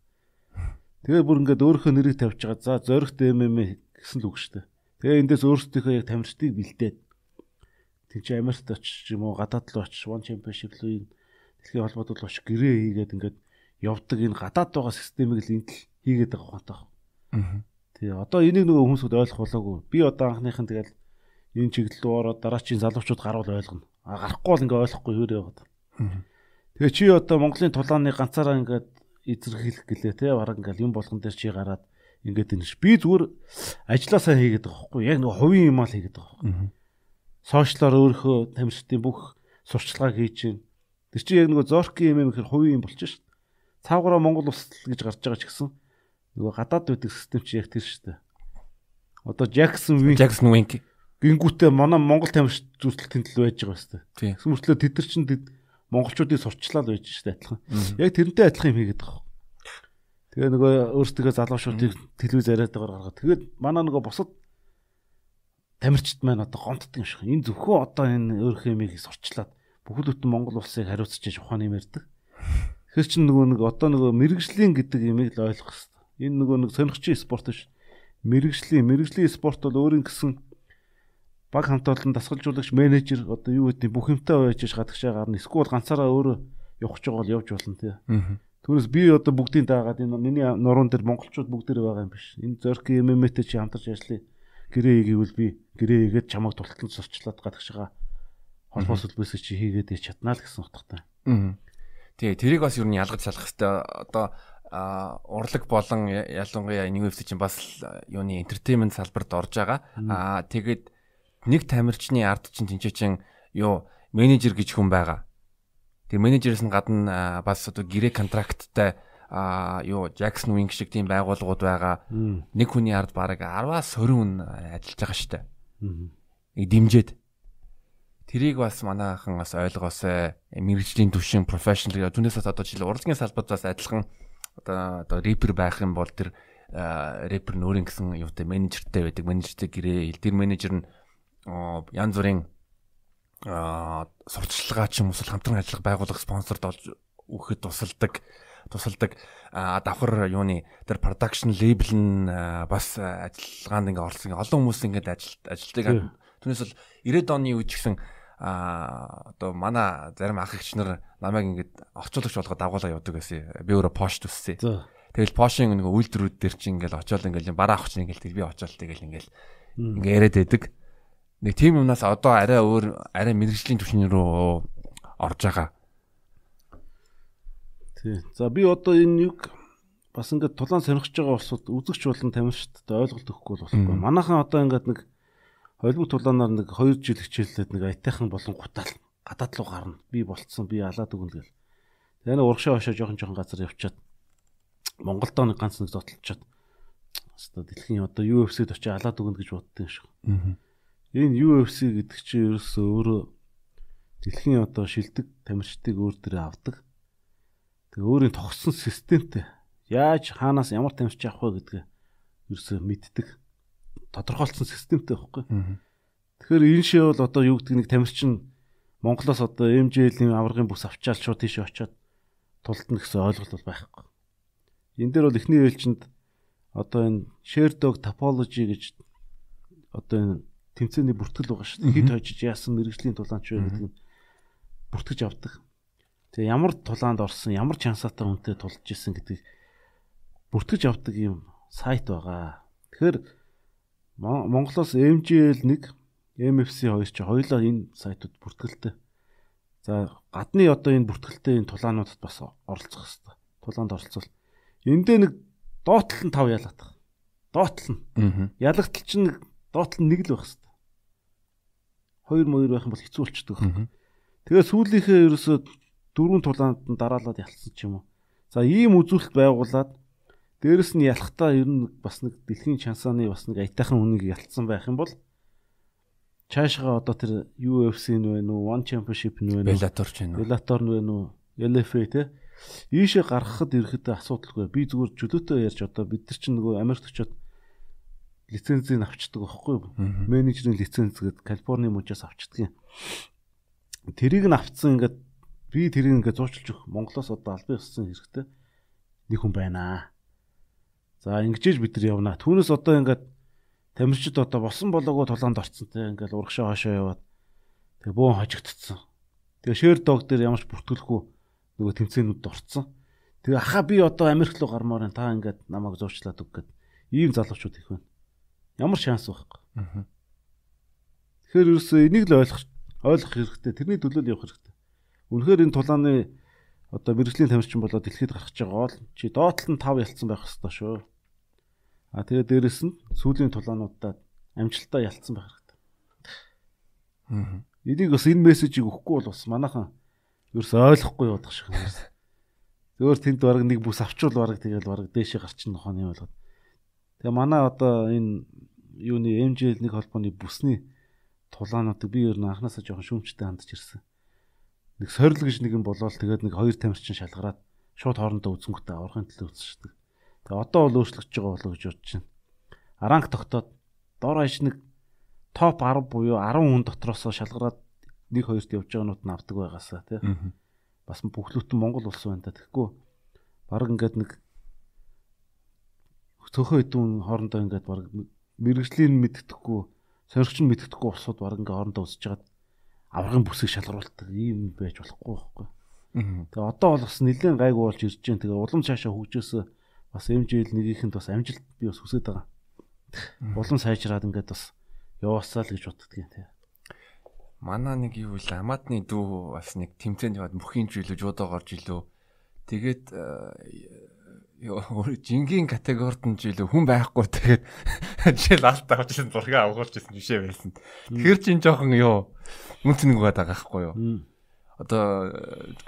Тэгээ бүр ингээд өөрийнхөө нэрийг тавьж байгаа. За зоригт ММА гэсэн л үг шүү дээ. Тэгээ эндээс өөрсдийнхөө яг тамирчдыг бэлдээд тэг чи Америкт очиж юм уу гадаад руу очиж One Championship руу дэлхийн холбоотой л очиж гэрээ хийгээд ингээд явдаг энэ гадаад байгаа системийг л энд л хийгээд байгаа хөөе. Аа. Тэгээ одоо энийг нөгөө хүмүүсүүд ойлгох болоогүй. Би одоо анхныхын тэгэл энэ чиглэл рүү ороод дараачийн залуучууд гарвал ойлгоно. А гарахгүй бол ингээ ойлгохгүй хөрөө яваад. Тэгээ чи одоо Монголын тулааны ганцаараа ингээд эзэрхийлэх гэлээ те бараг ингээл юм болгон дээр чи гараад ингээд энэ би зүгээр ажилласаа хийгээд байгаа байхгүй яг нэг хувийн юм аа хийгээд байгаа байхгүй сошиалаар өөрөө тамирчдын бүх сурчлагыг хийж гин тэр чи яг нэг зорки юм юм гэхэр хувийн юм болчих шүү дээ цаагараа Монгол ус гэж гарч байгаа ч гэсэн нөгөө гадаад байдаг систем чи яг тэр дээ одоо Jackson Wink Jackson Wink Гингүүтээ манай Монгол тамирч зүсэлтийн төлөө байж байгаа хэвээр. Тийм. Сүмөртлөө тэд нар чинь монголчуудыг сурчлаад байж штэ адилхан. Яг тэрнтэй адилхан юм хийгээд байгаа. Тэгээ нөгөө өөрсдөө залуучуудыг телевиз яриад байгаа гаргаад. Тэгээд манай нөгөө бусад тамирчид маань одоо гомддог юм шиг. Энэ зөвхөн одоо энэ өөрхөн юмыг сурчлаад бүхэл бүтэн Монгол улсыг хариуцж ухааны юм ярьдаг. Тэгэхээр чинь нөгөө нэг одоо нөгөө мэрэгжлийн гэдэг юмыг л ойлгох хэрэгтэй. Энэ нөгөө нэг сонирхчийн спорт биш. Мэрэгжлийн мэрэгжлийн спорт бол өөрийн гэсэн баг хамт олон дасгалжуулагч менежер одоо юу гэдэг бүх юмтай байж гадагшаа гарна эсвэл ганцаараа өөрөө явах ч байгаа бол явж болно тий. Түүнээс би одоо бүгдийн даагаад энэ миний нуруунд дээр монголчууд бүгд дээр байгаа юм биш. Энэ зорки ММТ чи хамтарч ажиллая. Гэрээ хийгээвэл би гэрээ хийгээд чамайг тулталж зорчлоод гадагш байгаа холбоос үлбээс чи хийгээд ич чаднаа л гэсэн утгатай. Аа. Тэгээ тэрийг бас юу н ялгаж салах хэвээр одоо урлаг болон ялангуяа UFC чинь бас юуны entertainment салбарт орж байгаа. Аа тэгээд нэг тамирчны ард чинь тэнцээ чин юу менежер гэж хүн байгаа. Тэр менежерээс нь гадна бас одоо гэрээ контракттай а юу Jackson Wing шиг тийм байгууллагууд байгаа. Нэг хүний ард бараг 10-аас 20 хүн ажиллаж байгаа штэ. Нэг дэмжээд Тэрийг бас манайхан бас ойлгоосай мэрэгжлийн түвшин профешнл түүнээс одоо жишээ урлагийн салбарт бас адилхан одоо одоо рэпер байх юм бол тэр рэпер нөрийн гэсэн юутай менежертэй байдаг. Менежертэй гэрээ тэр менежер нь янз бүрийн сурталчилгаа ч юм уу хамтран ажиллах байгууллага спонсорд олж өгөхөд тусалдаг тусалдаг давхар юуны тэр production label нь бас ажиллагаанд ингээ орсон олон хүмүүс ингээ ажилт ажилтдаг. Түүнээс бол 90-ад оны үед ч гэсэн а одоо манай зарим ах эгч нар намайг ингээд орчуулагч болгоод дагуулга явдаг байсан. Би өөрөө пош төссөн. Тэгэл пошын нөгөө үйлдвэрүүд дээр чи ингээд очиод ингээд бараа авах чинь ингээд би очиод тэгэл ингээд ингээд яриад байдаг. Нэг тийм юмнаас одоо арай өөр арай мэрэгжлийн түвшин рүү орж байгаа. Тий. За би одоо энэ юг бас ингээд тулаан сонирхож байгаа улсууд үзэгч болон тамирчдад ойлголт өгөхгүй бол болохгүй. Манайхан одоо ингээд нэг Холбог тулаанаар нэг 2 жил хичээллээд нэг айтайхан болон гутаал гадаад руу гарна. Би болцсон, би алаад өгнө гэл. Тэгээ нэг урагшаа хашаа жоохон жоохон газар явчаад Монголдоо нэг ганц нэг зотлолчоод одоо дэлхийн одоо UFC-д очиж алаад өгнө гэж боддсон шүү. Энэ UFC гэдэг чинь ерөөсөө өөрөө дэлхийн одоо шилдэг тамирчдыг өөр дөрөө авдаг. Тэгээ өөрийн тогтсон системтэй яаж хаанаас ямар тамирч авах вэ гэдгээ ерөөсөө мэддэг тодорхойлцсон системтэй байхгүй. Тэгэхээр энэ шээ бол одоо юу гэдэг нэг тамирчин Монголоос одоо MJL-ийн аврагын бүс авчаал шууд тийш очиод тултна гэсэн ойлголт бол байхгүй. Энэ дээр бол эхний ээлжинд одоо энэ share dog topology гэж одоо энэ тэмцээний бүртгэл байгаа шүү дээ. Хэд хожиж яасан мэрэгжлийн тулаанч вэ гэдэг нь бүртгэж авдаг. Тэгээ ямар тулаанд орсон, ямар чансаатай үнтэй тулж исэн гэдэг бүртгэж авдаг юм сайт байгаа. Тэгэхээр Монголоос MGL 1, MFC 2 чи хоёулаа энэ сайтууд бүртгэлтэй. За гадны одоо энэ бүртгэлтэй энэ тулаануудад бас оролцох хэрэгтэй. Тулаанд оролцвол эндээ нэг доотлол нь 5 ялгадаг. Доотлол нь. Ялгалтал чинь доотлол нэг л байх хэрэгтэй. Хоёр мөр байх юм бол хэцүү болчдөг. Тэгээ сүүлийнхээ ерөөсөө дөрвөн тулаанд нь дараалаад ялцсан ч юм уу. За ийм үзүүлэлт байгуулад Дээрэс нь ялахтаа ер нь бас нэг дэлхийн чансааны бас нэг аятайхан үнийг ялцсан байх юм бол цаашгаа одоо тэр UFC нь вэ нүү One Championship нь вэ нүү Bellator ч вэ нүү Bellator нь вэ нүү LFA те. Ийшээ гаргахад ирэхэд асуудалгүй. Би зүгээр чөлөөтэй ярьж одоо бид нар чинь нөгөө Америкт очиод лицензийг авчдаг байхгүй юу? Менежерийн лиценз гээд Калифорни мужаас авчдаг юм. Тэрийг нь авцсан ингээд би тэрийг ингээд зуучилж өгөх Монголоос одоо албан ёссон хэрэгтэй нэг хүн байна За ингэж бид нар явна. Түүнээс одоо ингээд тамирчид одоо босон болоогоо тулаанд орцсон те ингээд урагшаа хашаа яваад тэгээ бөөн хожигдсон. Тэгээ шэр дог дээр ямарч бүртгэлэхгүй нөгөө тэмцээнүүд орцсон. Тэгээ аха би одоо Америк руу гармаар энэ та ингээд намайг зурчлаад үг гэд ийм залуучууд их байна. Ямар шанс байхгүй. Тэгэхээр ерөөсөө энийг л ойлгох ойлгох хэрэгтэй. Тэрний төлөө л явах хэрэгтэй. Үнэхээр энэ тулааны одоо мэрэгжлийн тамирчин болоод дэлхийд гарч байгаа бол чи доотлол нь 5 ялцсан байх хэрэгтэй шүү. А тэгээ дээрэс нь сүүлийн тулаануудад амжилтаа ялцсан байх хэрэгтэй. Аа. Энийг бас энэ мессежийг өгөхгүй бол бас манайхан ерөөс ойлгохгүй явах шиг юм. Зөөр тэнд бараг нэг бүс авчвал бараг тэгэл бараг дээшээ гарчин нохооны болгоод. Тэгээ манай одоо энэ юуны MJL нэг холбооны бүсний тулаануудыг би ер нь анханасаа жоохон шүүмжтэй хандж ирсэн. Нэг сорил гэж нэг юм болоод тэгээд нэг хоёр тамирчин шалгараад шууд хоорондоо үзэнгүүтээ аврахын төлөө үзчихдэг. Тэгээ одоо бол өөрчлөгдөж байгаа болоо гэж бодож байна. Аранг тогтоод дор хаяж нэг топ 10 буюу 10 хүн дотроос шалгараад нэг хоёрт явж байгаанууд нь авдаг байгаасаа тий. Бас бүхлөтэн Монгол улс байна та. Тэгэхгүй баг ингээд нэг цөөхөн хэдүүн хоорондоо ингээд баг мэрэгжлийн мэддэхгүй соригч нь мэддэхгүй улсууд баг ингээд хоорондоо өсөж жагаад аврагын бүсийг шалгаруулдаг ийм байж болохгүй байхгүй. Тэгээ одоо бол бас нэлээд гайгүй болж ирж байна. Тэгээ улам цаашаа хөгжөөсөө бас MJL нэгийнхэнд бас амжилт би бас хүсэж байгаа. Улам сайжраад ингээд бас яваасаа л гэж боддөг юм тий. Манай нэг юу вэ? Амадны дүү бас нэг тэмцээнд яваад мөхийн жилүү жуудаа горж илүү. Тэгээд ёо жингийн категорид нь жилүү хүн байхгүй тэгээд (laughs) жишээ ласт авчихсан зураг авахулж ирсэн жишээ байсан. Тэр чин жоохон ёо үнц нэг байгаа байхгүй юу? Одоо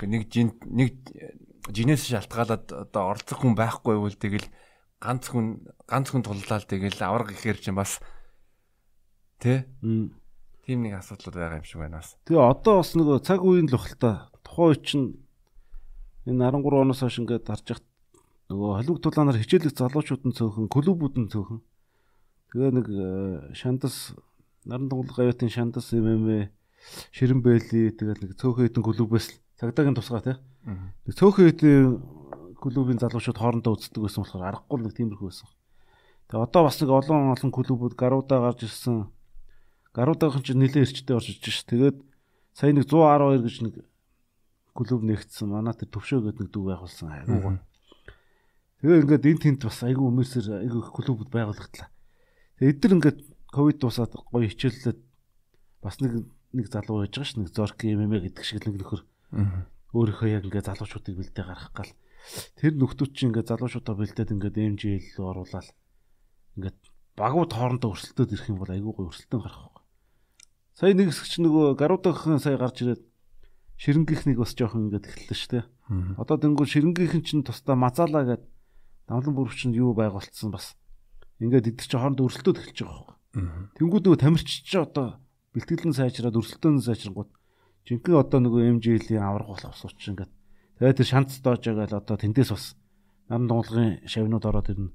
нэг жин нэг жинээс шалтгаалаад одоо оролцох хүн байхгүй бол тэгэл ганц хүн ганц хүн туллаад тэгэл авраг ихээр чинь бас тий Тийм нэг асуудлууд байгаа юм шиг байна бас. Тэгээ одоо бас нөгөө цаг үеийн л бахал та. Тухайн үе чинь энэ 13 оноос хойш ингээд харж яхад нөгөө холиг тулаанаар хичээлэх залуучууд нь цөөхөн, клубүүд нь цөөхөн. Тэгээ нэг э, шандас наран тунгалаг аюутын шандас ММ ширэн бэйли тэгэл нэг цөөхөн хэдэн клубээс цагдаагийн тусгаа тий. Нэг цөөхөн хэдэн клубын залуучууд хоорондоо үздэг байсан болохоор аргагүй нэг тиймэрхүү байсан. Тэгээ одоо бас нэг олон олон клубүүд гаруудаа гарч ирсэн Гаруудаахан ч нэлээд эрчтэй орж иж ш. Тэгээд сая нэг 112 гэж нэг клуб нэгдсэн. Манай тэр төвшөө гэдэг нэг дүү байгуулсан айгуу. Тэгээ ингээд энэ тент бас айгуу өмөрсөр айгуу клубуд байгуулагдлаа. Тэгээ эдгээр ингээд ковид тусаад гоё хичээллээд бас нэг нэг залуу байж байгаа ш. Нэг зорки ММ гэдэг шиг нэг нөхөр. Өөрийнхөө яг ингээд залуучуудыг бэлдээ гаргах гал. Тэр нөхдүүд чинь ингээд залуучуудаа бэлдээд ингээд MJL рүү оруулаад ингээд багууд хоорондоо өрсөлдөд ирэх юм бол айгүй гоё өрсөлдөөн гарах Сая нэг хэсэгч нөгөө гаруудагхан сая гарч ирээд ширэнгийнхнийг бас жоохон ингээд эхэллээ шүү дээ. Одоо тэнгуү ширэнгийнхэн чинь тусдаа мазаалаа гэдэг намлан бүрвчэнд юу байгуулсан бас ингээд эдгэр чи хооронд өрсөлдөөд эхэлж байгаа байхгүй. Тэнгүүд нөгөө тамирч чи одоо бэлтгэлэн сайжраад өрсөлдөөн сайжрангууд жинхэнэ одоо нөгөө MJL-ийн аврах болох сууч ингээд тэгээд тэр шанц доож байгаа л одоо тэндээс бас нам дунгалгын шавнууд ороод ирнэ.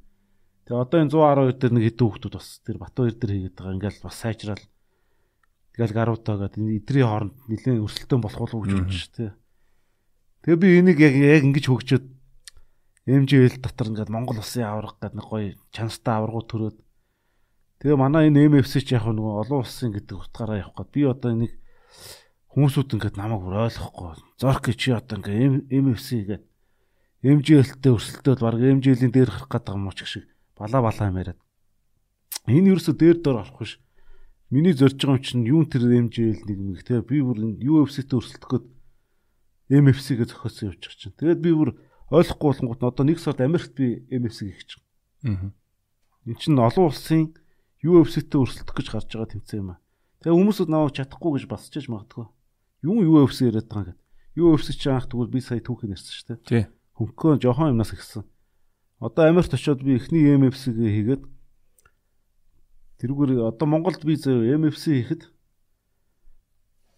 Тэгээ одоо энэ 112 дээр нэг хэдэн хүүхдүүд бас тэр Батбаяр дээр хийгээд байгаа ингээд бас сайжраад Тэгэл гаруудаа гэдэг эдрийн хооронд нэлээд өрсөлдөөн болох болов гэж бодож ш тээ. Тэгээ би энийг яг яг ингэж хөгжөөд MJL дотор ингээд Монгол улсын авраг гэдэг нэг гоё чанартай аврагууд төрөөд тэгээ манай энэ MFC ч яг нөгөө олон улсын гэдэг утгаараа явах гээд би одоо энийг хүмүүсүүд ингээд намайг бүр ойлгохгүй. Зорки чи одоо ингээд MFC гэдэг MJL-тэй өрсөлдөөд баг MJL-ийн дээр гарах гэдэг юм уу ч шиг балаа балаа юм яриад. Энэ юусо дээр дор орох биш Миний зорж байгаа юм чинь юун тэр MJL нэг нэг те би бүр UFC-т өрсөлдөх гээд MFC-гээ зохиосон явж байгаа чинь. Тэгээд би бүр ойлгохгүй болонгууд одоо нэг сард Америкт би MFC гихэж байгаа. Аа. Энд чинь олон улсын UFC-т өрсөлдөх гэж гарч байгаа тэмцээн юм аа. Тэгээ хүмүүсүүд наваа чадахгүй гэж басчиж магадгүй. Юу UFC яриад байгаа гэдэг. UFC чи анх тэгвэл би сая түүхийг нэрсэн шүү дээ. Тий. Хөнгөө жохон юмнаас ихсэн. Одоо Америкт очиод би эхний MFC-гээ хийгээд Тэрүүгээр одоо Монголд би зөө MFC хийхэд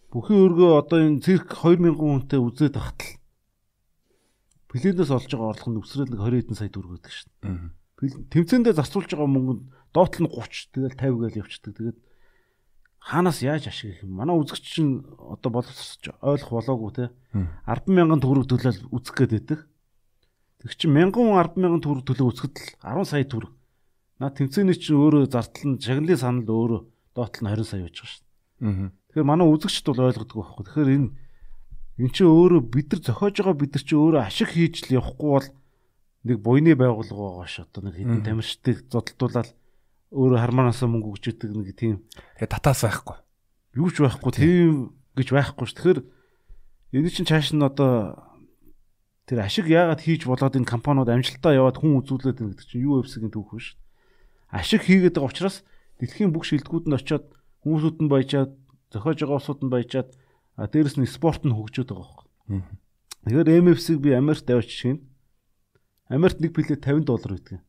бүхий өргөө одоо энэ цирк 2000 хүнтэй үзээд тахтал плэнээс олж байгаа орлого нь өсрээд нэг 20 хэдэн сая төгрөг гэдэг шин. Тэмцээндээ зарцуулж байгаа мөнгөнд доотл нь 30 тэгэл 50 гээл явчихдаг. Тэгээд хаанаас яаж ашиг юм? Манай үзэгч чинь одоо боловсрч ойлгох болоогүй те. 100000 төгрөг төлөөл үзэх гээд байдаг. Тэг чи 1000 100000 төгрөг төлөө үзэхэд л 10 сая төгрөг Наа тэмцээний чинь өөрөө зардал нь шагналын санал өөрөө доотл нь 20 сая байж байгаа шүү. Тэгэхээр манай үзэгчд бол ойлгодог байхгүй. Тэгэхээр энэ эн чинь өөрөө бид нар зохиож байгаа бид нар чинь өөрөө ашиг хийж л явахгүй бол нэг буйны байгууллага байгаа ш. Одоо нэг хэдэн тамирчдыг зодтолдуулаад өөрөө хармаанаасаа мөнгө өгч идэг нэг тийм. Тэгээ татаас байхгүй. Юу ч байхгүй. Тийм гэж байхгүй ш. Тэгэхээр энэ чинь цааш нь одоо тэр ашиг яагаад хийж болоод энэ компаниуд амжилтаа яваад хүн үзүүлээд байна гэдэг чинь UFC-ийн түүх биш ашиг хийгээд байгаа учраас дэлхийн бүх шилдэгүүдэнд очиод хүмүүсүүд нь баяжаад зохиож байгаа улсууд нь баяжаад дээрэс нь спорт нь хөгжөөд байгаа байхгүй. Тэгэхээр MFC-г би Америкт аваач шиг нь Америкт нэг билет 50 доллар гэдэг.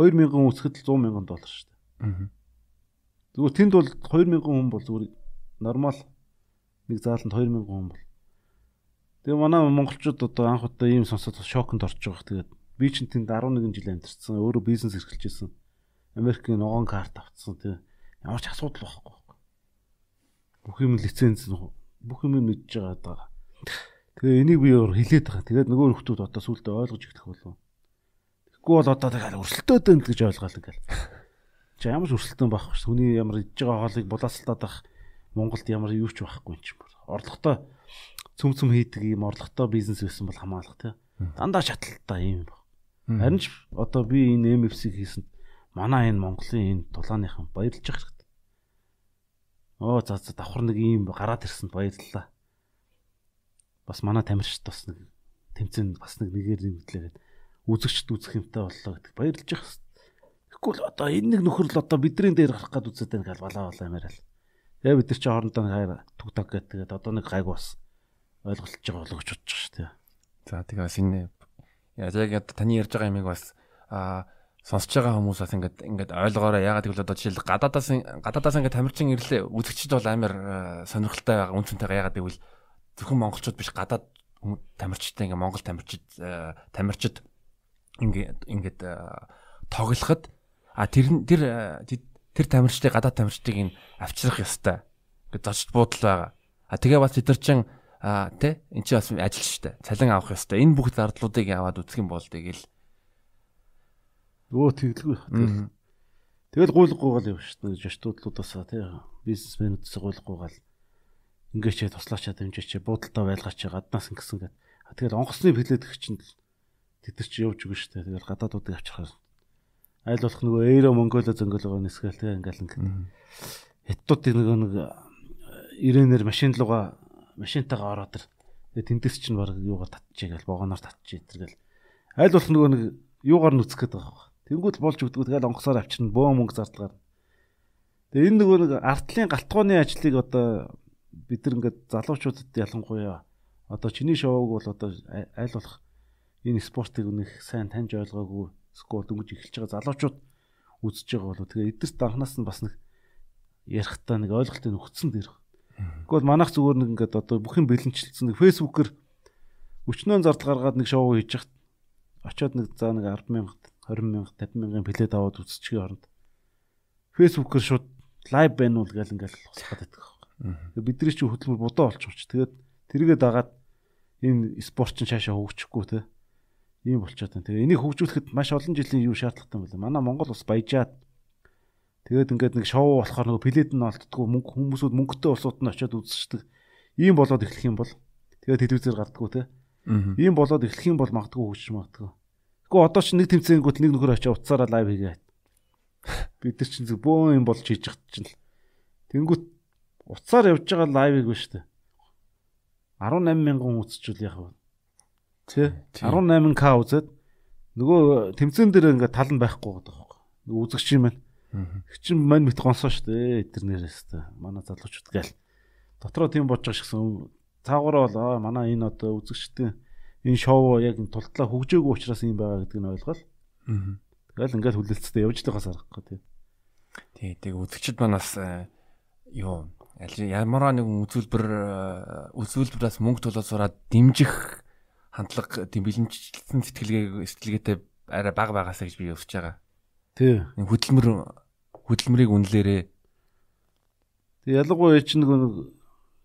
2000 хүн үсгэд 100 мянган доллар шүү дээ. Зүгээр тэнд бол 2000 хүн бол зүгээр нормал нэг зааланд 2000 хүн бол. Тэгээ манай монголчууд одоо анх удаа ийм сонсоод шоконд орж байгаа. Тэгээд би чинь тэнд 11 жил амьдэрсэн. Өөрөө бизнес эрхэлжсэн. Америкийн ногоон карт авцсан тий. Ямар ч асуудал байхгүй. Бүх юм лиценз бүх юм мэдж байгаа даа. Тэгээ энийг би өөр хилээд байгаа. Тэгээд нөгөө хүмүүс одоо сүултээ ойлгож эхлэх болов. Тэгэхгүй бол одоо тэгээд өрсөлдөөд байна гэж ойлгоол ингээл. Чи ямар ч өрсөлдөөн байхгүй ш. Хүний ямар идж байгаа хоолыг булаацалтаад байх Монголд ямар юу ч байхгүй юм чинь. Орлоготой цөм цөм хийдэг юм орлоготой бизнес байсан бол хамаалах тий. Дандаа шатлалтай юм баг. Харин ч одоо би энэ MFC хийсэн манай энэ Монголын энэ тулааныхан баярлж явах хэрэгтэй. Оо за за давхар нэг юм гараад ирсэнд баярлалаа. Бас манай тамирчид бас нэг тэмцэн бас нэг нэгээр нэмтлээгээд үзэгчд үзэх юмтай боллоо гэдэг баярлж явах хэрэгтэй. Тэгвэл одоо энэ нэг нөхөр л одоо бидний дээр гарах гад үзээд байна гал балаа балаа л. Тэгээ бид нар чи хоорондоо хайр тугтаг гэдэг. Одоо нэг гайг бас ойлголцож байгаа болоо гэж бодож шүү дээ. За тэгээ бас энэ яг таны ярьж байгаа юмыг бас аа сонсож байгаа хүмүүс бас ингээд ингээд ойлгоорой ягаад гэвэл одоо жишээл гадаадаас гадаадаас ингээд тамирчин ирлээ үзэгчд бол амар сонирхолтой байгаа үнцэнтэйгээ ягаад гэвэл зөвхөн монголчууд биш гадаад тамирчтай ингээд монгол тамирчид тамирчид ингээд ингээд тоглоход а тэр тэр тэр тамирчдыг гадаад тамирчдыг ин авчрах ёстой. Ингээд зочд буудал байгаа. А тэгээ бас бид нар чин а тэ эн чинь бас ажил штэ. Цалин авах ёстой. Энэ бүх зардлуудыг аваад үзэх юм бол тэгэл өө тэглгүй. Тэгэл гуйлахгүй гал явж штэ. Жаштуудлуудаас тий бизнесмэнүүдээс гуйлахгүй гал ингээд ч туслаачаа дэмжээч буудалтаа байлгаач гаднаас ингэсэн гэд. Тэгэл онгоцны бэлээд их чинь тэд нар чи явж өгнө штэ. Тэгэл гадаадуудыг авчрахаар айл болох нөгөө эйро монголо зөнгөлөгөө нисгээл тий ингээл ингээд. Хятадуудын нөгөө нэг ирээнээр машин луга машинтайгаа ороод ир. Тэгээ тэндээс чинь баг юугаар татчихъя гэл богоноор татчих итэргээл. Аль болох нөгөө нэг юугаар нүцэх гээд байгаа юм. Тэнгүүт болж өгдөг тэгэл онгоцоор авчирна бөө мөнгө зардлагаар. Тэгээ энэ нөгөө нэг артлын галтгооны ажлыг одоо бид нар ингээд залуучуудад ялангуяа одоо чиний шоуг бол одоо аль болох энэ спортыг өнөх сайн таньж ойлгоогүй скол дөнгөж эхэлж байгаа залуучууд үзэж байгаа болоо тэгээ эдгэрт анханаас нь бас нэг ярихтаа нэг ойлголтыг өгцөн дэр. Гэхдээ манайх зүгээр нэг ингээд одоо бүх юм бэлэнчилсэн нэг фэйсбүүкээр өчнөө зардал гаргаад нэг шоу хийж хат очоод нэг за нэг 10 мянга 20 мянга 50 мянган билет аваад үзчихээ оронд фэйсбүүкээр шууд лайв байна уу гэл ингээл хусгаад байдаг. Бидний чинь хөдөлмөр будаа болчихвч тэгээд тэргээ дагаад энэ спорт чинь цаашаа хөгжихгүй те ийм болчиход байна. Тэгээ энийг хөгжүүлэхэд маш олон жилийн юу шаардлагатай юм бэ? Манай Монгол ус баяжаад Тэгээд ингээд нэг шоу болохоор нөгөө плед нь олддггүй мөнгө хүмүүсүүд мөнгөтэй улсууд нь очиод үзчихдэг. Ийм болоод эхлэх юм бол тэгээд телевизээр гардггүй те. Ийм болоод эхлэх юм бол магадгүй хөгжиж магадгүй. Гэхдээ одоо ч нэг тэмцээнгүүт нэг нөхөр очиод утсаараа лайв хийгээд (laughs) бид нар чинь бөөн юм болж хийж чадчих чинь л. Тэнгүүт утсаар явж байгаа лайвыг ба штэ. 18 мянган үзчихвэл яах вэ? Тэ? 18к үзээд нөгөө тэмцээн дээр ингээд тал нь байхгүй байгаа байхгүй. Нөгөө үзэгч юм байна. Чин мань мэт гонсоо штэ эдгэрнээс та манай залуучууд гээл дотроо тийм бодож байгаа шигсэн. Цаагаараа бол манай энэ одоо үзэгчдийн энэ шоу яг тултлаа хөгжөөгүй учраас юм байгаа гэдгийг нь ойлгоол. Тэгэл ингээд хүлээлцтэй явж байгаас аргагүй тийм. Тий, тэг үзэгчд манаас юу аль ямар нэг үзүүлбэр үзүүлбэрээс мөнгө төлөөд сураад дэмжих хандлага тийм бэлэнчлсэн сэтгэлгээ сэтгэлгээтэй арай бага байгаасаа гэж би өсөж байгаа. Тий. Хөдөлмөр хөдөлмөрийг үнэлээрээ. Тэг ялангуяа чи нэг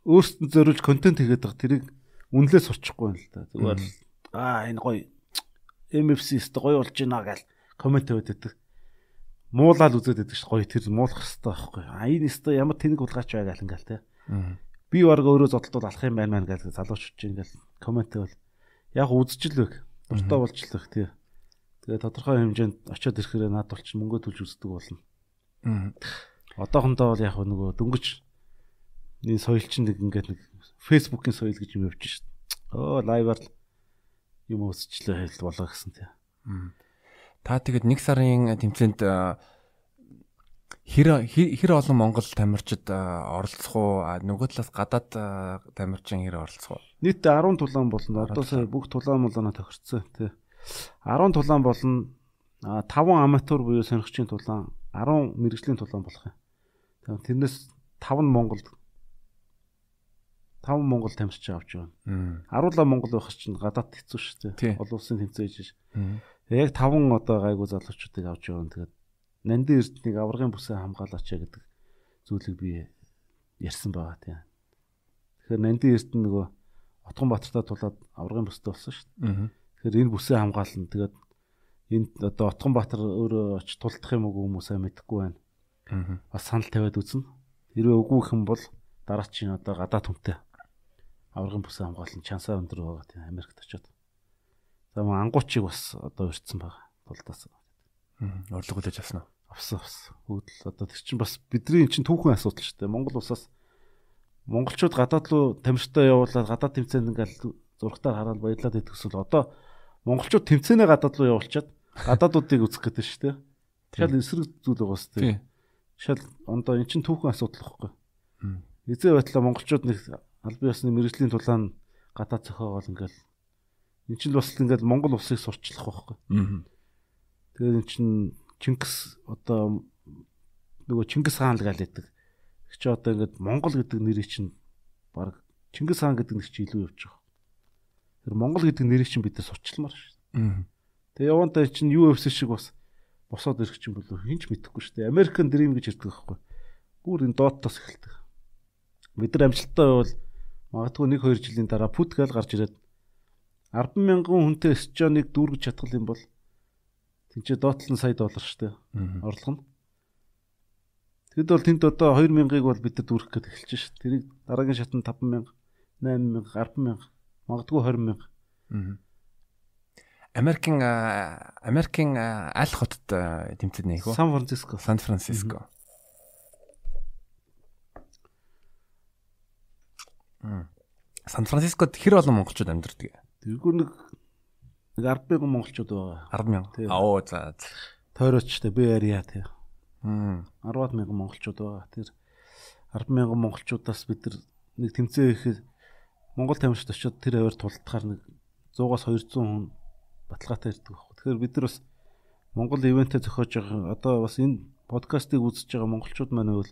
өөрсдөд зориулж контент хийгээд байгаа тэрийг үнэлээ сурчихгүй юм л да. Зүгээр л аа энэ гоё MFC өстө гоё болж байна гэл комент өгдөг. Муулаад үзээд байдаг ш гоё тэр муулах хэрэгтэй байхгүй. А энэ өстө ямар тэнэг булгаач бай гэл ингээл те. Би баг өөрөө зодтолтол алах юм байна мэн гэл залуучч ингээл комент өгөл. Яг үзчихлээ. Дуртай болчихлоо тий. Тэгээ тодорхой хэмжээнд очиод ирэхээр наад бол ч мөнгө төлж үздэг болно. Одоохондоо бол яг нөгөө дөнгөж энэ соёл чинь нэг ингээд нэг фэйсбүүкийн соёл гэж юм явж шít. Оо лайваар юм өсчлээ хэл болоо гэсэн тий. Та тэгэд нэг сарын тэмцээнд хэр хэр олон монгол тамирчид оролцох уу? Нөгөө талаас гадаад тамирчин хэр оролцох уу? Нийт 10 тулаан болно. Одоо сая бүх тулаан молоно тохирцсон тий. 10 тулаан болно. 5 аматур буюу сонирхчийн тулаан 10 мэрэгжлийн тулаан болох юм. Тэрнээс 5 нь Монголд 5 Монгол тамирч авч байна. 17 Монгол байх чинь гадаад хэцүү шүү дээ. Олон улсын тэмцээн хийж. Яг 5 одоо гайгүй залуучуудыг авч явна. Тэгээд Нандин эрднийг аврагын бүсээ хамгаалаач гэдэг зүйлийг би ярьсан байгаа тийм. Тэгэхээр Нандин эрдэнэ нөгөө Отгонбаатартаа тулаад аврагын бүстэй болсон шүү дээ. Тэгэхээр энэ бүсээ хамгаална. Тэгээд энд одоо Отгонбаатар өөрөө оч тулдах юм уу хүмүүс аа мэдэхгүй байна. Аа. Бас санал тавиад үзнэ. Хэрвээ үгүй хэм бол дараа чинь одоо гадаад хүнтэй аврагын бүсээ хамгаалсан чансаа өндөр байгаа тийм Америкт очиод. За мөн ангуучиг бас одоо урьдсан байгаа. Тулдаас. Урлаг хүлээж авсан уу? Авсан авсан. Хөөдөл одоо тэр чинь бас бидний эн чинь түүхэн асуудал шүү дээ. Монгол улсаас монголчууд гадаад руу тамиртай явуулаад гадаад тэмцээнд ингээл зургатаар хараад баярлаад идэх эсвэл одоо монголчууд тэмцээнэ гадаад руу явуулчаад гадаадуудыг үзэх гэдэг шүү дээ. Тэгэхээр эсрэг зүйл байгаа шүү дээ. Шал ондоо эн чинь түүхэн асуудал байхгүй. Эзэн байтла монголчууд нэг аль биесны мэрэгжлийн тулаан гадаа цохоогоол ингээл эн чинь бас ингээл монгол улсыг сурчлах байхгүй. Аа Тэгээд эн чинь Чингис одоо нөгөө Чингис хаан л гал гэдэг. Чи одоо ингээд Монгол гэдэг нэрийг чинь баг Чингис хаан гэдэг нэг чи илүү явж байгаа. Тэр Монгол гэдэг нэрийг чинь бид нар сурчламаар шүү. Тэгээ явандаа чинь UFC шиг бас босоод ирэх чинь болов хинч мэдэхгүй шүү дээ. American Dream гэж ярьдаг байхгүй. Бүр энэ доотоос эхэлдэг. Бид нар амжилттай бол магадгүй 1 2 жилийн дараа Путкал гарч ирээд 10 мянган хүнтэй эсчоныг дүүргэж чадхал юм бол тэнцээ доотлон сая доллар шүү дээ. Орлого нь. Тэгэд бол тэнд одоо 2000-ыг бол бид нар дүүргэх гээд эхэлж шүү. Тэрийг дараагийн шатнд 5000, 8000, 10000, магадгүй 20000. Америкийн Америкийн аль хотод тэмцээд нээх вэ? Сан Франциско. Сан Франциско. Сан Францискод хэр олон монголчууд амьдардаг? Тэргүй нэг нэг 10 мянган монголчууд байгаа. 10 мянга. Аа за. Тойрочтой би area тий. 10 мянган монголчууд байгаа. Тэр 10 мянган монголчуудаас бид нэг тэмцээн ихэд Монгол тамирчид очиод тэр аваар тултахаар нэг 100-аас 200 хүн баталгаатай ирдэг байхгүй. Тэгэхээр бид нар бас Монгол ивэнтэ зохиож байгаа одоо бас энэ подкастыг үзэж байгаа монголчууд маань бол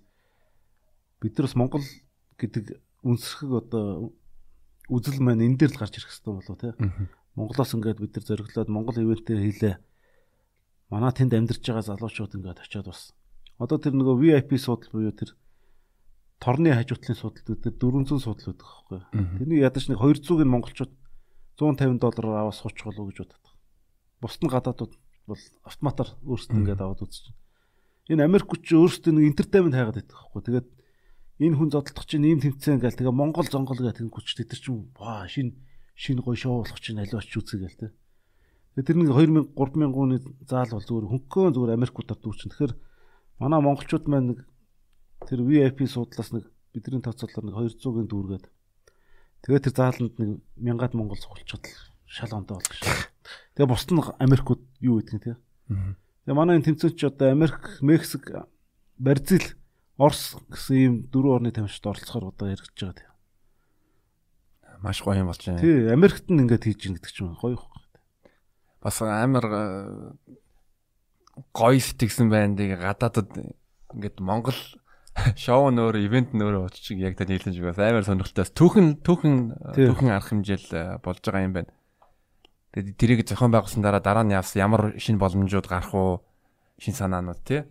бид нар бас Монгол гэдэг үнсэрхэг одоо үзэл маань энэ дээр л гарч ирэх хэрэгтэй болов тий. Монголоос ингээд бид нар зориглоод Монгол ивэнтээр хийлээ. Манай тэнд амьдарч байгаа залуучууд ингээд очиод бас одоо тэр нөгөө VIP суудал буюу тэр торны хажуутлын судалт дээр 400 судал байдаг байхгүй. Тэрний ядаж нэг 200-ыг нь монголчууд 150 доллараар аваад суучих болов гэж боддог. Бусд нь гадаадууд бол автоматар өөрсдөө ингээд аваад байна. Энэ Америкч өөрсдөө нэг энтертеймент хайгаад байдаг байхгүй. Тэгээд энэ хүн зодтолдох чинь ийм тэмцээн гээл тэгээ Монгол зонгол гэх тийм хүч тэр чинь ваа шин шин гоё шоу болох чинь аливаач үзээ гээл те. Тэгээ тэр нэг 2000 3000 гууны заал бол зүгээр хөнгөн зүгээр Америкуудаар дүүчин. Тэгэхээр манай монголчууд маань нэг тэр VIP суудлаас нэг бидний тооцоолоор нэг 200-ын дүүргээд тэгээ тэр зааланд нэг мянгаад монгол цуглчод шал ондоо болгох шээ. Тэгээ бусд нь Америкууд юу гэдэг нь те. Тэгээ манай энэ тэмцээч одоо Америк, Мексик, Бразил Орос гэсэн ийм дөрвөн орны тамирчид оролцохоор одоо яригдж байгаа. Маш гоё юм болж байна. Тий, Америкт нь ингээд хийж ийн гэдэг чинь гоё их. Бас амар э, гоё сэтгэсэн байна. Тэгээ гадаадад ингээд Монгол шоу нөр ивент нөр очиж яг тань хэлэн жигээс амар сонирхолтой. Түүхэн түүхэн түүхэн арга хэмжээл э, болж байгаа юм байна. Тэгээд тэрийг зохион байгуулсан дараа дараа нь явсан ямар шинэ боломжууд гарах уу? Шин санаанууд тий.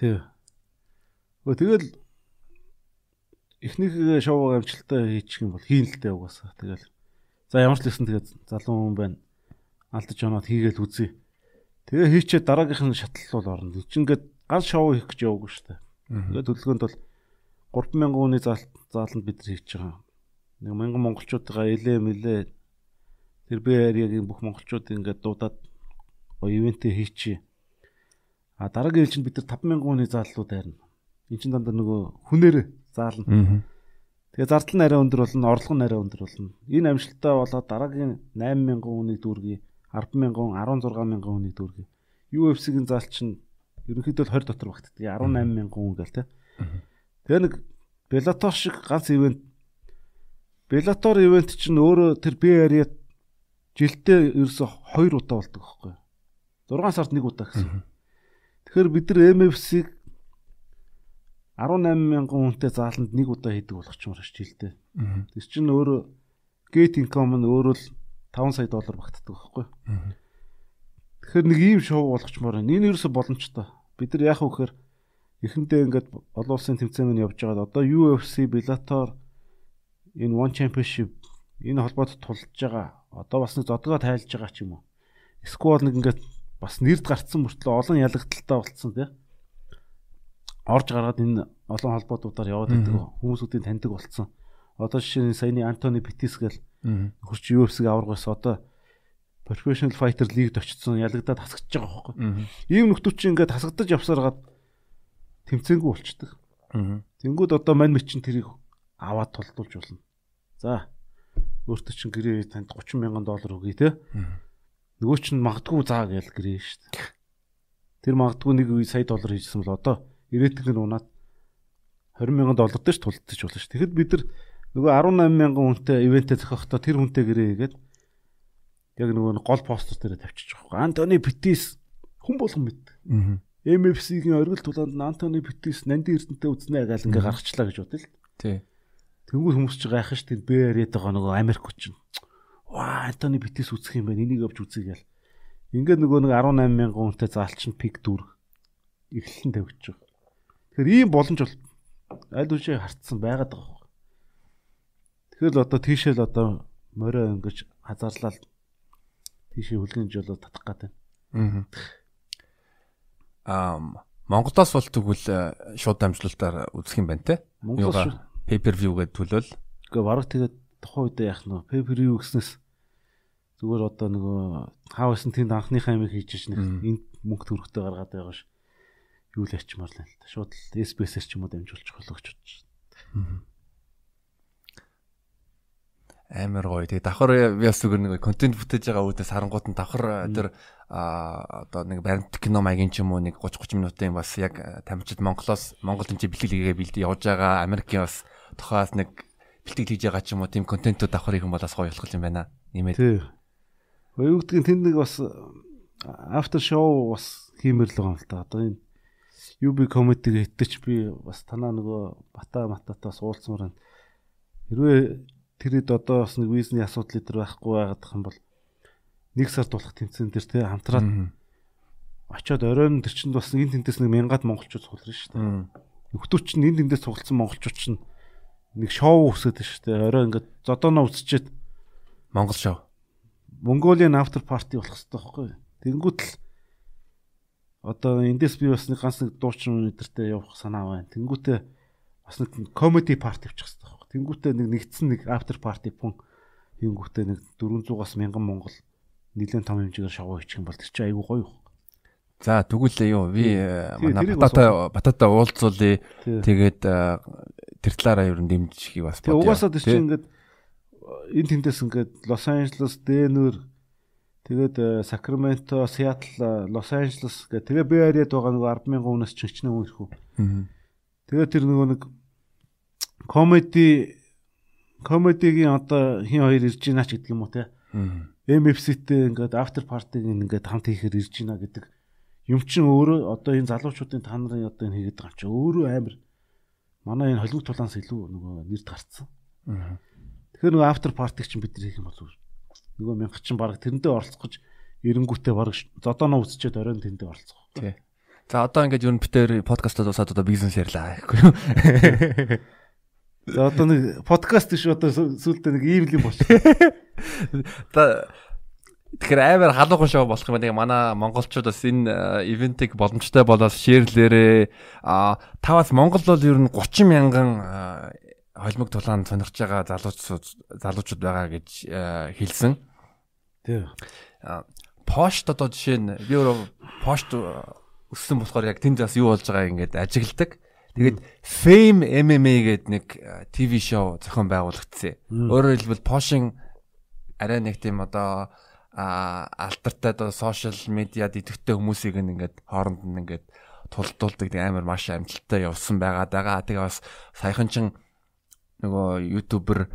Тий. Тэгэл эхнийх шоуг амжилттай хийчих юм бол хийн л дээ угаасаа. Тэгэл за ямар ч л гэсэн тэгээд залуу хүн байна. Алдаж оноод хийгээл үзье. Тэгээ хийчээ дараагийнх нь шатлал бол орно. Чи ингээд ганц шоу хийх гэж яваагүй шүү дээ. Тэгээд төлөвлөгөөнд бол 3000 хүний зааланд бид нар хийж байгаа. Нэг мянган монголчуудаа элэ мэлээ тэр би ариагийн бүх монголчууд ингээд дуудаад ивэнтэ хийчихье. А дараагийн ээлжинд бид нар 5000 хүний зааллууд байрна. Энд чинь дандаа нөгөө хүнээр заална. Тэгээ зардал нь арай өндөр болно, орлого нь арай өндөр болно. Энэ амжилттай болоод дараагийн 8000 хүнийг дүүргий, 100000, 16000 хүнийг дүүргий. UFC-гийн заалт чинь ерөнхийдөө 20 дотор багтдаг. 18000 хүн гэл тэ. Тэгээ нэг Bellator шиг ганц ивент Bellator ивент чинь өөрөө тэр ариа жилдээ ерөөсө 2 удаа болдог байхгүй. 6 сард 1 удаа гэсэн. Тэгэхээр бид нар MFC-г 18 мянган хүнтэй зааланд нэг удаа хийдэг болох ч юм шиг жилдээ. Тэр чинь өөрөө gate income нь өөрөө л 5 сая доллар багтдаг байхгүй. Тэгэхээр нэг ийм шоу болгочмоор байна. Энэ ерөөсө боломжтой. Бид нар яах вэ гэхээр эхэндээ ингээд олон улсын тэмцээн мань явж байгаад одоо UFC, Bellator энэ One Championship энэ холбоод тулж байгаа. Одоо бас нэг зодгоо тайлж байгаа ч юм уу. Эсвэл нэг ингээд бас нэрд гарцсан мөртлөө олон ялагдaltaа болцсон тийм орж гараад энэ олон холбоотуудаар яваад байдаг хүмүүсүүдийн таньдаг болцсон. Одоо жишээ нь саяны Антони Петис гэл хурч UFC-г аваргаас одоо Professional Fighter League-д очсон ялагдаад хасагдж байгаа байхгүй. Ийм чинь ингээд хасагдаж явсараад тэмцээнгүй болчдөг. Тэнгүүд одоо мань мэчин тэрийг аваад толдуулж болно. За өөртөө чинь гэрээ танд 30 мянган доллар өгье те. Нөгөө чинь магадгүй заа гээл гэрээ шүү дээ. Тэр магадгүй нэг үе сая доллар хийжсэн бол одоо ирээдүг нь унаад 20 мянган доллар дээр ч тулдчих болно шүү. Тэгэхэд бид нар нөгөө 18 мянган хүнтэй ивэнтэ зохиохдоо тэр хүнтэй гэрээ хийгээд яг нөгөө гол постер дээр тавьчих жоохгүй. Антони Петис хүн болгон мэд. Аа. MFC-гийн оргил тулаанд Антони Петис нандин эрдэнтэй үзнэ гал ингээ гаргачлаа гэж бодъё л. Тий. Тэнгүүд хүмүүс ч гайхаш тэр бэ яриад байгаа нөгөө Америк хүчин. Ваа, Антони Петис үсэх юм байна. Энийг авч үзье гээл. Ингээд нөгөө нэг 18 мянган хүнтэй заалчин пик дүр эхлэн тавьчих. Тэгэхээр ийм боломж бол аль үшээ хартсан байгаад байгаа юм. Тэгэхээр л одоо тийшээ л одоо морио ингэж хазаарлал тийшээ хүлгэнж болоо татах гэдэг. Аа. Аа Монголоос бол тэгвэл э, шууд дамжуулалтаар үзэх юм байна те. Монгол шүү. pay per view гэдэг төлөөл. Гэхдээ бараг тэгээд тухайн үедээ яах нь pay per view гэснээс зүгээр одоо нөгөө хаавсан тэнд анхныхаа амиг хийж Мм. энд мөнгө төрөхтэй гаргаад байгаа ш. Юу л ачмаар л л та. Шууд л SBS-ээр ч юм уу дамжуулчих болоо гэж бодож байна. Амар гоё. Тэгээ давхар бас зүгээр нэг контент бүтээж байгаа үүднээс харангуут нь давхар тэр а одоо нэг баримт кино маягийн ч юм уу нэг 30 30 минутын бас яг тамчид Монголоос Монгол энэ бэлтгэлгээ бэлдээ явж байгаа Америкийн бас тухаас нэг бэлтгэл хийж байгаа ч юм уу тийм контентууд давхар их юм болоос гоё болох юм байна. Нэмээд. Тий. Юу гэдгийг тэнд нэг бас after show бас хиймэр л байгаа юм л та. Одоо энэ UB comedy гэтэж би бас танаа нөгөө бата мататай бас уулзмаар байна. Хэрвээ тэрэд одоо бас нэг визний асуудал өдр байхгүй байгаад юм бол нэг сард болох тэмцээн дээр те хамтраад очиод оройн тэр чинь бас энэ тентээс нэг мянгаад монголчууд суулна шүү дээ. Мм. Нөхдөө чинь энэ тэндээс цугласан монголчууд чинь нэг шоу үсгээд шүү дээ. Орой ингээд зодоноо үсчихэд Монгол шоу. Mongolian after party болох хэрэгтэй байхгүй. Тэнгүүт л одоо эндээс би бас нэг ганц нэг дуучин өдөртөө явах санаа байна. Тэнгүүтээ бас нэг comedy party авчих хэрэгтэй байхгүй. Тэнгүүтээ нэг нэгдсэн нэг after party пун тэнгүүтээ нэг 400-аас 1000 монгол нэлээд том хэмжээгээр шоу хийчих юм бол тэр чинь айгүй гоё. За тэгвэл юу би э, манай батата батата уулзуулъя. Тэгээд э, тэр талаараа ер нь дэмжихийг бас бодъё. угаасаа тэр чинь ингээд энэ тэндээс ингээд Лос Анжелес, Денвер тэгээд э, Сакраменто, Сиэтл, э, Лос Анжелес гэх тэгээ би яриад байгаа нөгөө 100000 хүнээс чинчнээ хүн ирэх үү. Мгм. Тэгээ тэр нөгөө нэг комеди комедигийн одоо хин хоёр ирж байна ч гэдэг юм уу те. MFC-тэй ингээд after party-г ингээд хамт хийхээр ирж байна гэдэг юм чин өөрөө одоо энэ залуучуудын та нарын одоо энэ хийгээд байгаа юм чи өөрөө амар манай энэ холимог тулаанс илүү нөгөө нэрд гарцсан. Тэгэхээр нөгөө after party-г чинь бид нар хийх юм уу? Нөгөө мянга чин баг тэрэндээ оролцох гэж эренгүүтээ баг зодоноо үсчихэд оройн тэндээ оролцох. Тий. За одоо ингээд ер нь битээр подкастад усаад одоо бизнес ярьлаа гэхгүй юу? За одоо нэг подкаст шүү одоо сүүлдээ нэг ийм юм болчих. За Тэгэхээр амар халуухан шоу болох юм байна. Манай монголчууд бас энэ э, ивентийг боломжтой болоод шеэрлээрээ а таваас Монгол бол ер нь 30 мянган э, холимог тулаан сонирхож байгаа залуучууд залуучууд байгаа гэж э, хэлсэн. Тий. Пошт одоо жишээ нь би өөрөө пошт өссөн болохоор яг тэнд бас юу болж байгааг ингээд ажигладаг. Тэгээд Fame MMA гэдэг нэг э, ТV шоу зохион байгуулагдсан. Өөрөөр хэлбэл Пошин арай нэг тийм одоо а алтартай одоо сошиал медиад идэвхтэй хүмүүсийг ингээд хооронд нь ингээд тулдуулдаг тийм амар маш амжилттай явсан байгаа. Тэгээ бас саяхан чин нөгөө ютубер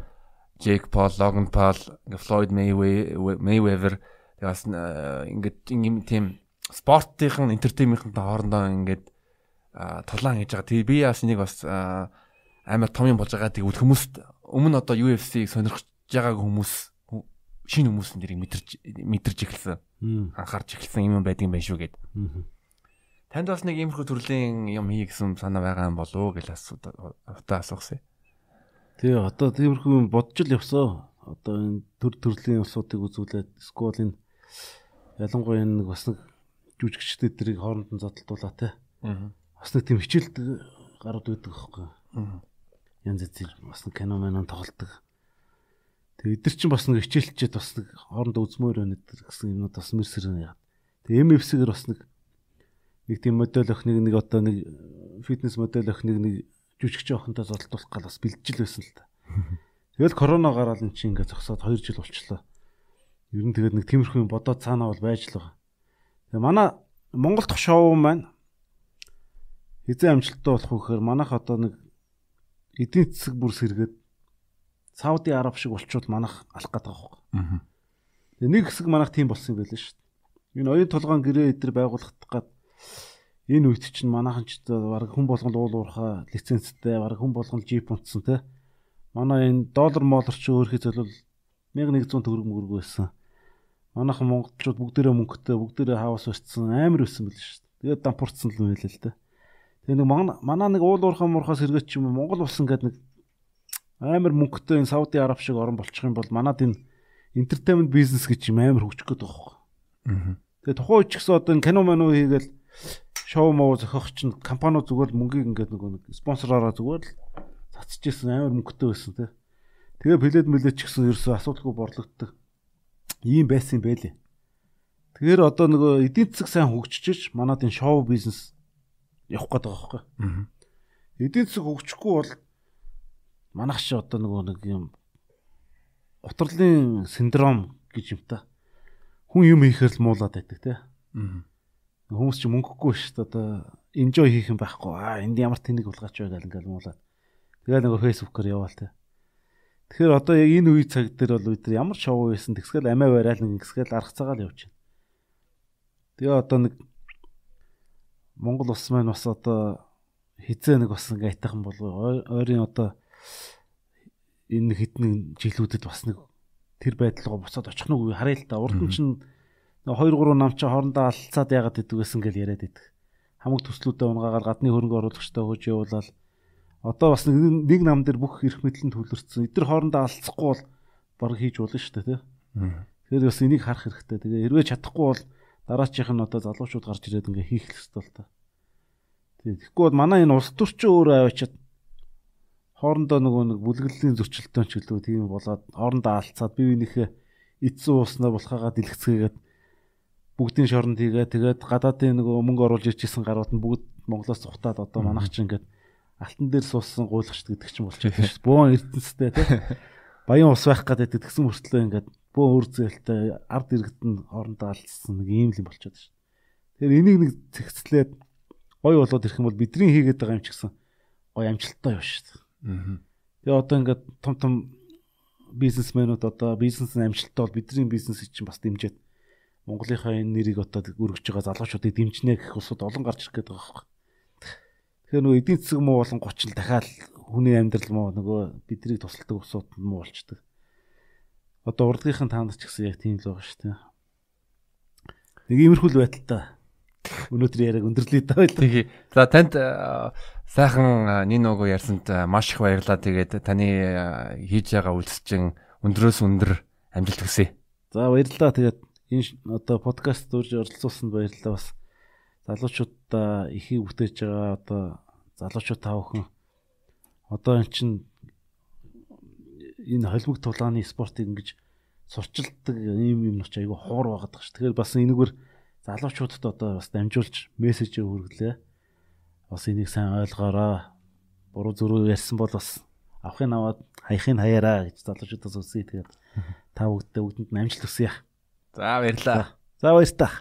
Джейк Пол, Логан Пол, Флойд Мэйвевер тэгээ бас ингээд юм тийм спортынхан энтертейнментийн хоорондоо ингээд тулаан хийж байгаа. Тэгээ би бас нэг бас амар том юм болж байгаа. Тэгээ хүмүүст өмнө одоо UFC-г сонирхож байгаа хүмүүс шинэ хүмүүс нэрийг мэдэрч мэдэрч эхэлсэн. Анхаарч эхэлсэн юм байдаг юм байна шүү гэд. Танд бас нэг иймэрхүү төрлийн юм хий гэсэн санаа байгаа юм болов уу гэж асуудаг асуусан. Тий одоо тиймэрхүү юм бодож л явсан. Одоо энэ төр төрлийн улсуудыг үзүүлээд скол энэ ялангуяа энэ нэг бас нэг жүжигчдүүд тэрийг хооронд нь зодтолдуулаа те. Аа. Бас нэг тийм хичээлд гарууд байдаг байхгүй. янз янзын бас нэг кино мэнэн тоглолдог. Тэгээ эдгэр чинь бас нэг хичээлчээд бас нэг хоорондоо үзмөр байна гэсэн юмнууд бас мэрсэр яа. Тэгээ MFC-гэр бас нэг нэг тийм модель охиныг нэг одоо нэг фитнес модель охиныг нэг жүжигч охинтой зодтолдуулах гал бас бэлдэж байсан л та. Тэгэл корона гараад эн чинь ингээд зогсоод 2 жил болчихлоо. Ер нь тэгээд нэг тиймэрхүү бодоод цаанаа бол байж л байгаа. Тэгээ манай Монгол дахь шоу маань хизээ амжилттай болох вэхээр манайх одоо нэг эдийн засаг бүр сэргээд Сауди Араб шиг болчвол манайх алах гэдэг байгаа юм. Нэг хэсэг манайх тийм болсон юм байл шүү дээ. Энэ оюун толгойн гэрээ эдэр байгуулахад гад энэ үед чинь манайхан ч баг хүн болгон уул уурхаа лицензтэй баг хүн болгон жип унтсан те. Манай энэ доллар молор ч өөрхий зөвлөл 1100 төгрөг мөрөг байсан манайхан монголчууд бүгдээрээ мөнгөтэй бүгдээрээ хавас өрцсөн амар өссөн байл шүү дээ. Тэгээд дампуурцсан л байлээ л дээ. Тэгээ нэг манай нэг уул уурхаа муурхаас эргэж юм Монгол улс ингээд нэг амар мөнгөтэй энэ Сауди Араб шиг орн болчих юм бол манад энэ entertainment business гэж юм амар хөгжих гээд байгаа юм. Тэгээ тухайн үеч гэсэн одоо энэ кино ману хийгээл шоу муу зохиох чинь компаниуд зүгээр мөнгийг ингээд нөгөө нэг спонсоророо зүгээр л цацчихсан амар мөнгөтэй байсан те. Тэгээ плед мэлэч гэсэн ерөөсөө асуудалгүй борлогддог ийм байсан юм байлээ. Тэгэхээр одоо нөгөө эдийн засаг сайн хөгжиж манад энэ шоу бизнес явах гээд байгаа байхгүй. Аа. Эдийн засаг хөгжихгүй бол манайх чи одоо нөгөө нэг юм утрлын синдром гэж юм та. Хүн юм хийхээр л муулаад байдаг те. Аа. Хүмүүс чи мөнгөгүй шүү дээ одоо enjoy хийх юм байхгүй. Аа энд ямар тэнэг булгаач байгаад ингээл муулаад. Тэгээ нөгөө фэйсбүүкээр яваал те. Тэгэхээр одоо яг энэ үе цаг дээр бол бид ямар шоу байсан тэгсгээл амиа барайл нэг ингэсгээл арга цагаал явж байна. Тэгээ одоо нэг Монгол улс маань бас одоо хизээ нэг бас ингээ айтайхан болов ойрын одоо энэ хитний жилүүдэд бас нэг тэр байдлаа буцаад очих нь үгүй харъя л да. Урд нь чинь 2 3 нам чи хоорондоо алцаад яагаад идэг гэсэн гэл яриад идэг. Хамаг төслүүдэд унгаагаар гадны хөрөнгө оруулагчтай хөөж явуулаад одоо бас нэг нам дээр бүх эрх мэдлэн төлөрцсөн. Эдгээр хоорондоо алцахгүй бол баг хийж болно шүү дээ, тий. Тэгэхээр бас энийг харах хэрэгтэй. Тэгээ хэрвээ чадахгүй бол дараачих нь одоо залуучууд гарч ирээд ингээ хийх хэрэгтэй л та. Тэгэхгүй бол манай энэ улс төрчин өөрөө аваачаад хоорондоо нөгөө нэг бүлэглэлийн зөрчилдөөн ч гэлөө тийм болоод хоорондоо алцаад бие биенийхээ эцсийн ууснаа болохагаа дэлгэцгээгээд бүгдийн шоронд хийгээ тэгээд гадаадын нөгөө мөнгө оруулж ирчихсэн гарууд нь бүгд Монголоос цухтаад одоо манайх чинь ингээд алтан дээр суусан гуйлагчд гэдэг чинь болчиход байна шүү. Бөөн эрдэнэстэй тий. (laughs) Баян ус байх гэдэг тэгсэн мөртлөө ингээд бөөн үр зээлтэй ард иргэд нь хоорондоо алдсан нэг ийм л юм болчиход шүү. Тэгэхээр энийг нэг зэгцлээд гой болоод ирэх юм бол бидний хийгээд байгаа юм ч гэсэн гой амжилттай явна шүү. Тэгээ одоо ингээд том том бизнесмэнүүд одоо бизнесийн амжилттай бол бидний бизнес чинь бас дэмжиж Монголынхаа энэ нэрийг одоо өргөж байгаа залуучуудыг дэмжнэ гэх усуд олон гарч ирэх гээд байгаа юм Тэгэхээр нөгөө эдийн засаг муу болон 30 дахиад хүний амьдрал муу нөгөө биднийг тусалдаг усууд муу болчдөг. Одоо урдгийнхан таанд ч гэсэн яг тийм л байгаа шүү дээ. Нэг иймэрхүү байдалтай. Өнөөдөр яриаг өндөрлөе даа. Тэгээ. За танд сайхан нин нөгөө ярьсанд маш их баярлалаа. Тэгээд таны хийж байгаа үйлсчин өндрөөс өндөр амжилт хүсье. За баярлалаа. Тэгээд энэ одоо подкаст дурж оролцуулсанд баярлалаа бас залуучуудаа ихийг бүтээж байгаа одоо залуучууд тав охин одоо эн чин энэ холимог тулааны спортыг ингэж сурчилдаг ийм юм ч айгүй хоор байгаад ш. Тэгэхээр бас энэгээр залуучуудад одоо бас дамжуулж мессежээ хүргэлээ. Бас энийг сайн ойлгоорой. Буруу зүрүү ярьсан бол бас авахын аваад хаяхын хаяараа гэж залуучуудаас үсэе. Тэгээд та бүгдээ бүгдэнд амжилт хүсье. За баярлалаа. За баярлалаа.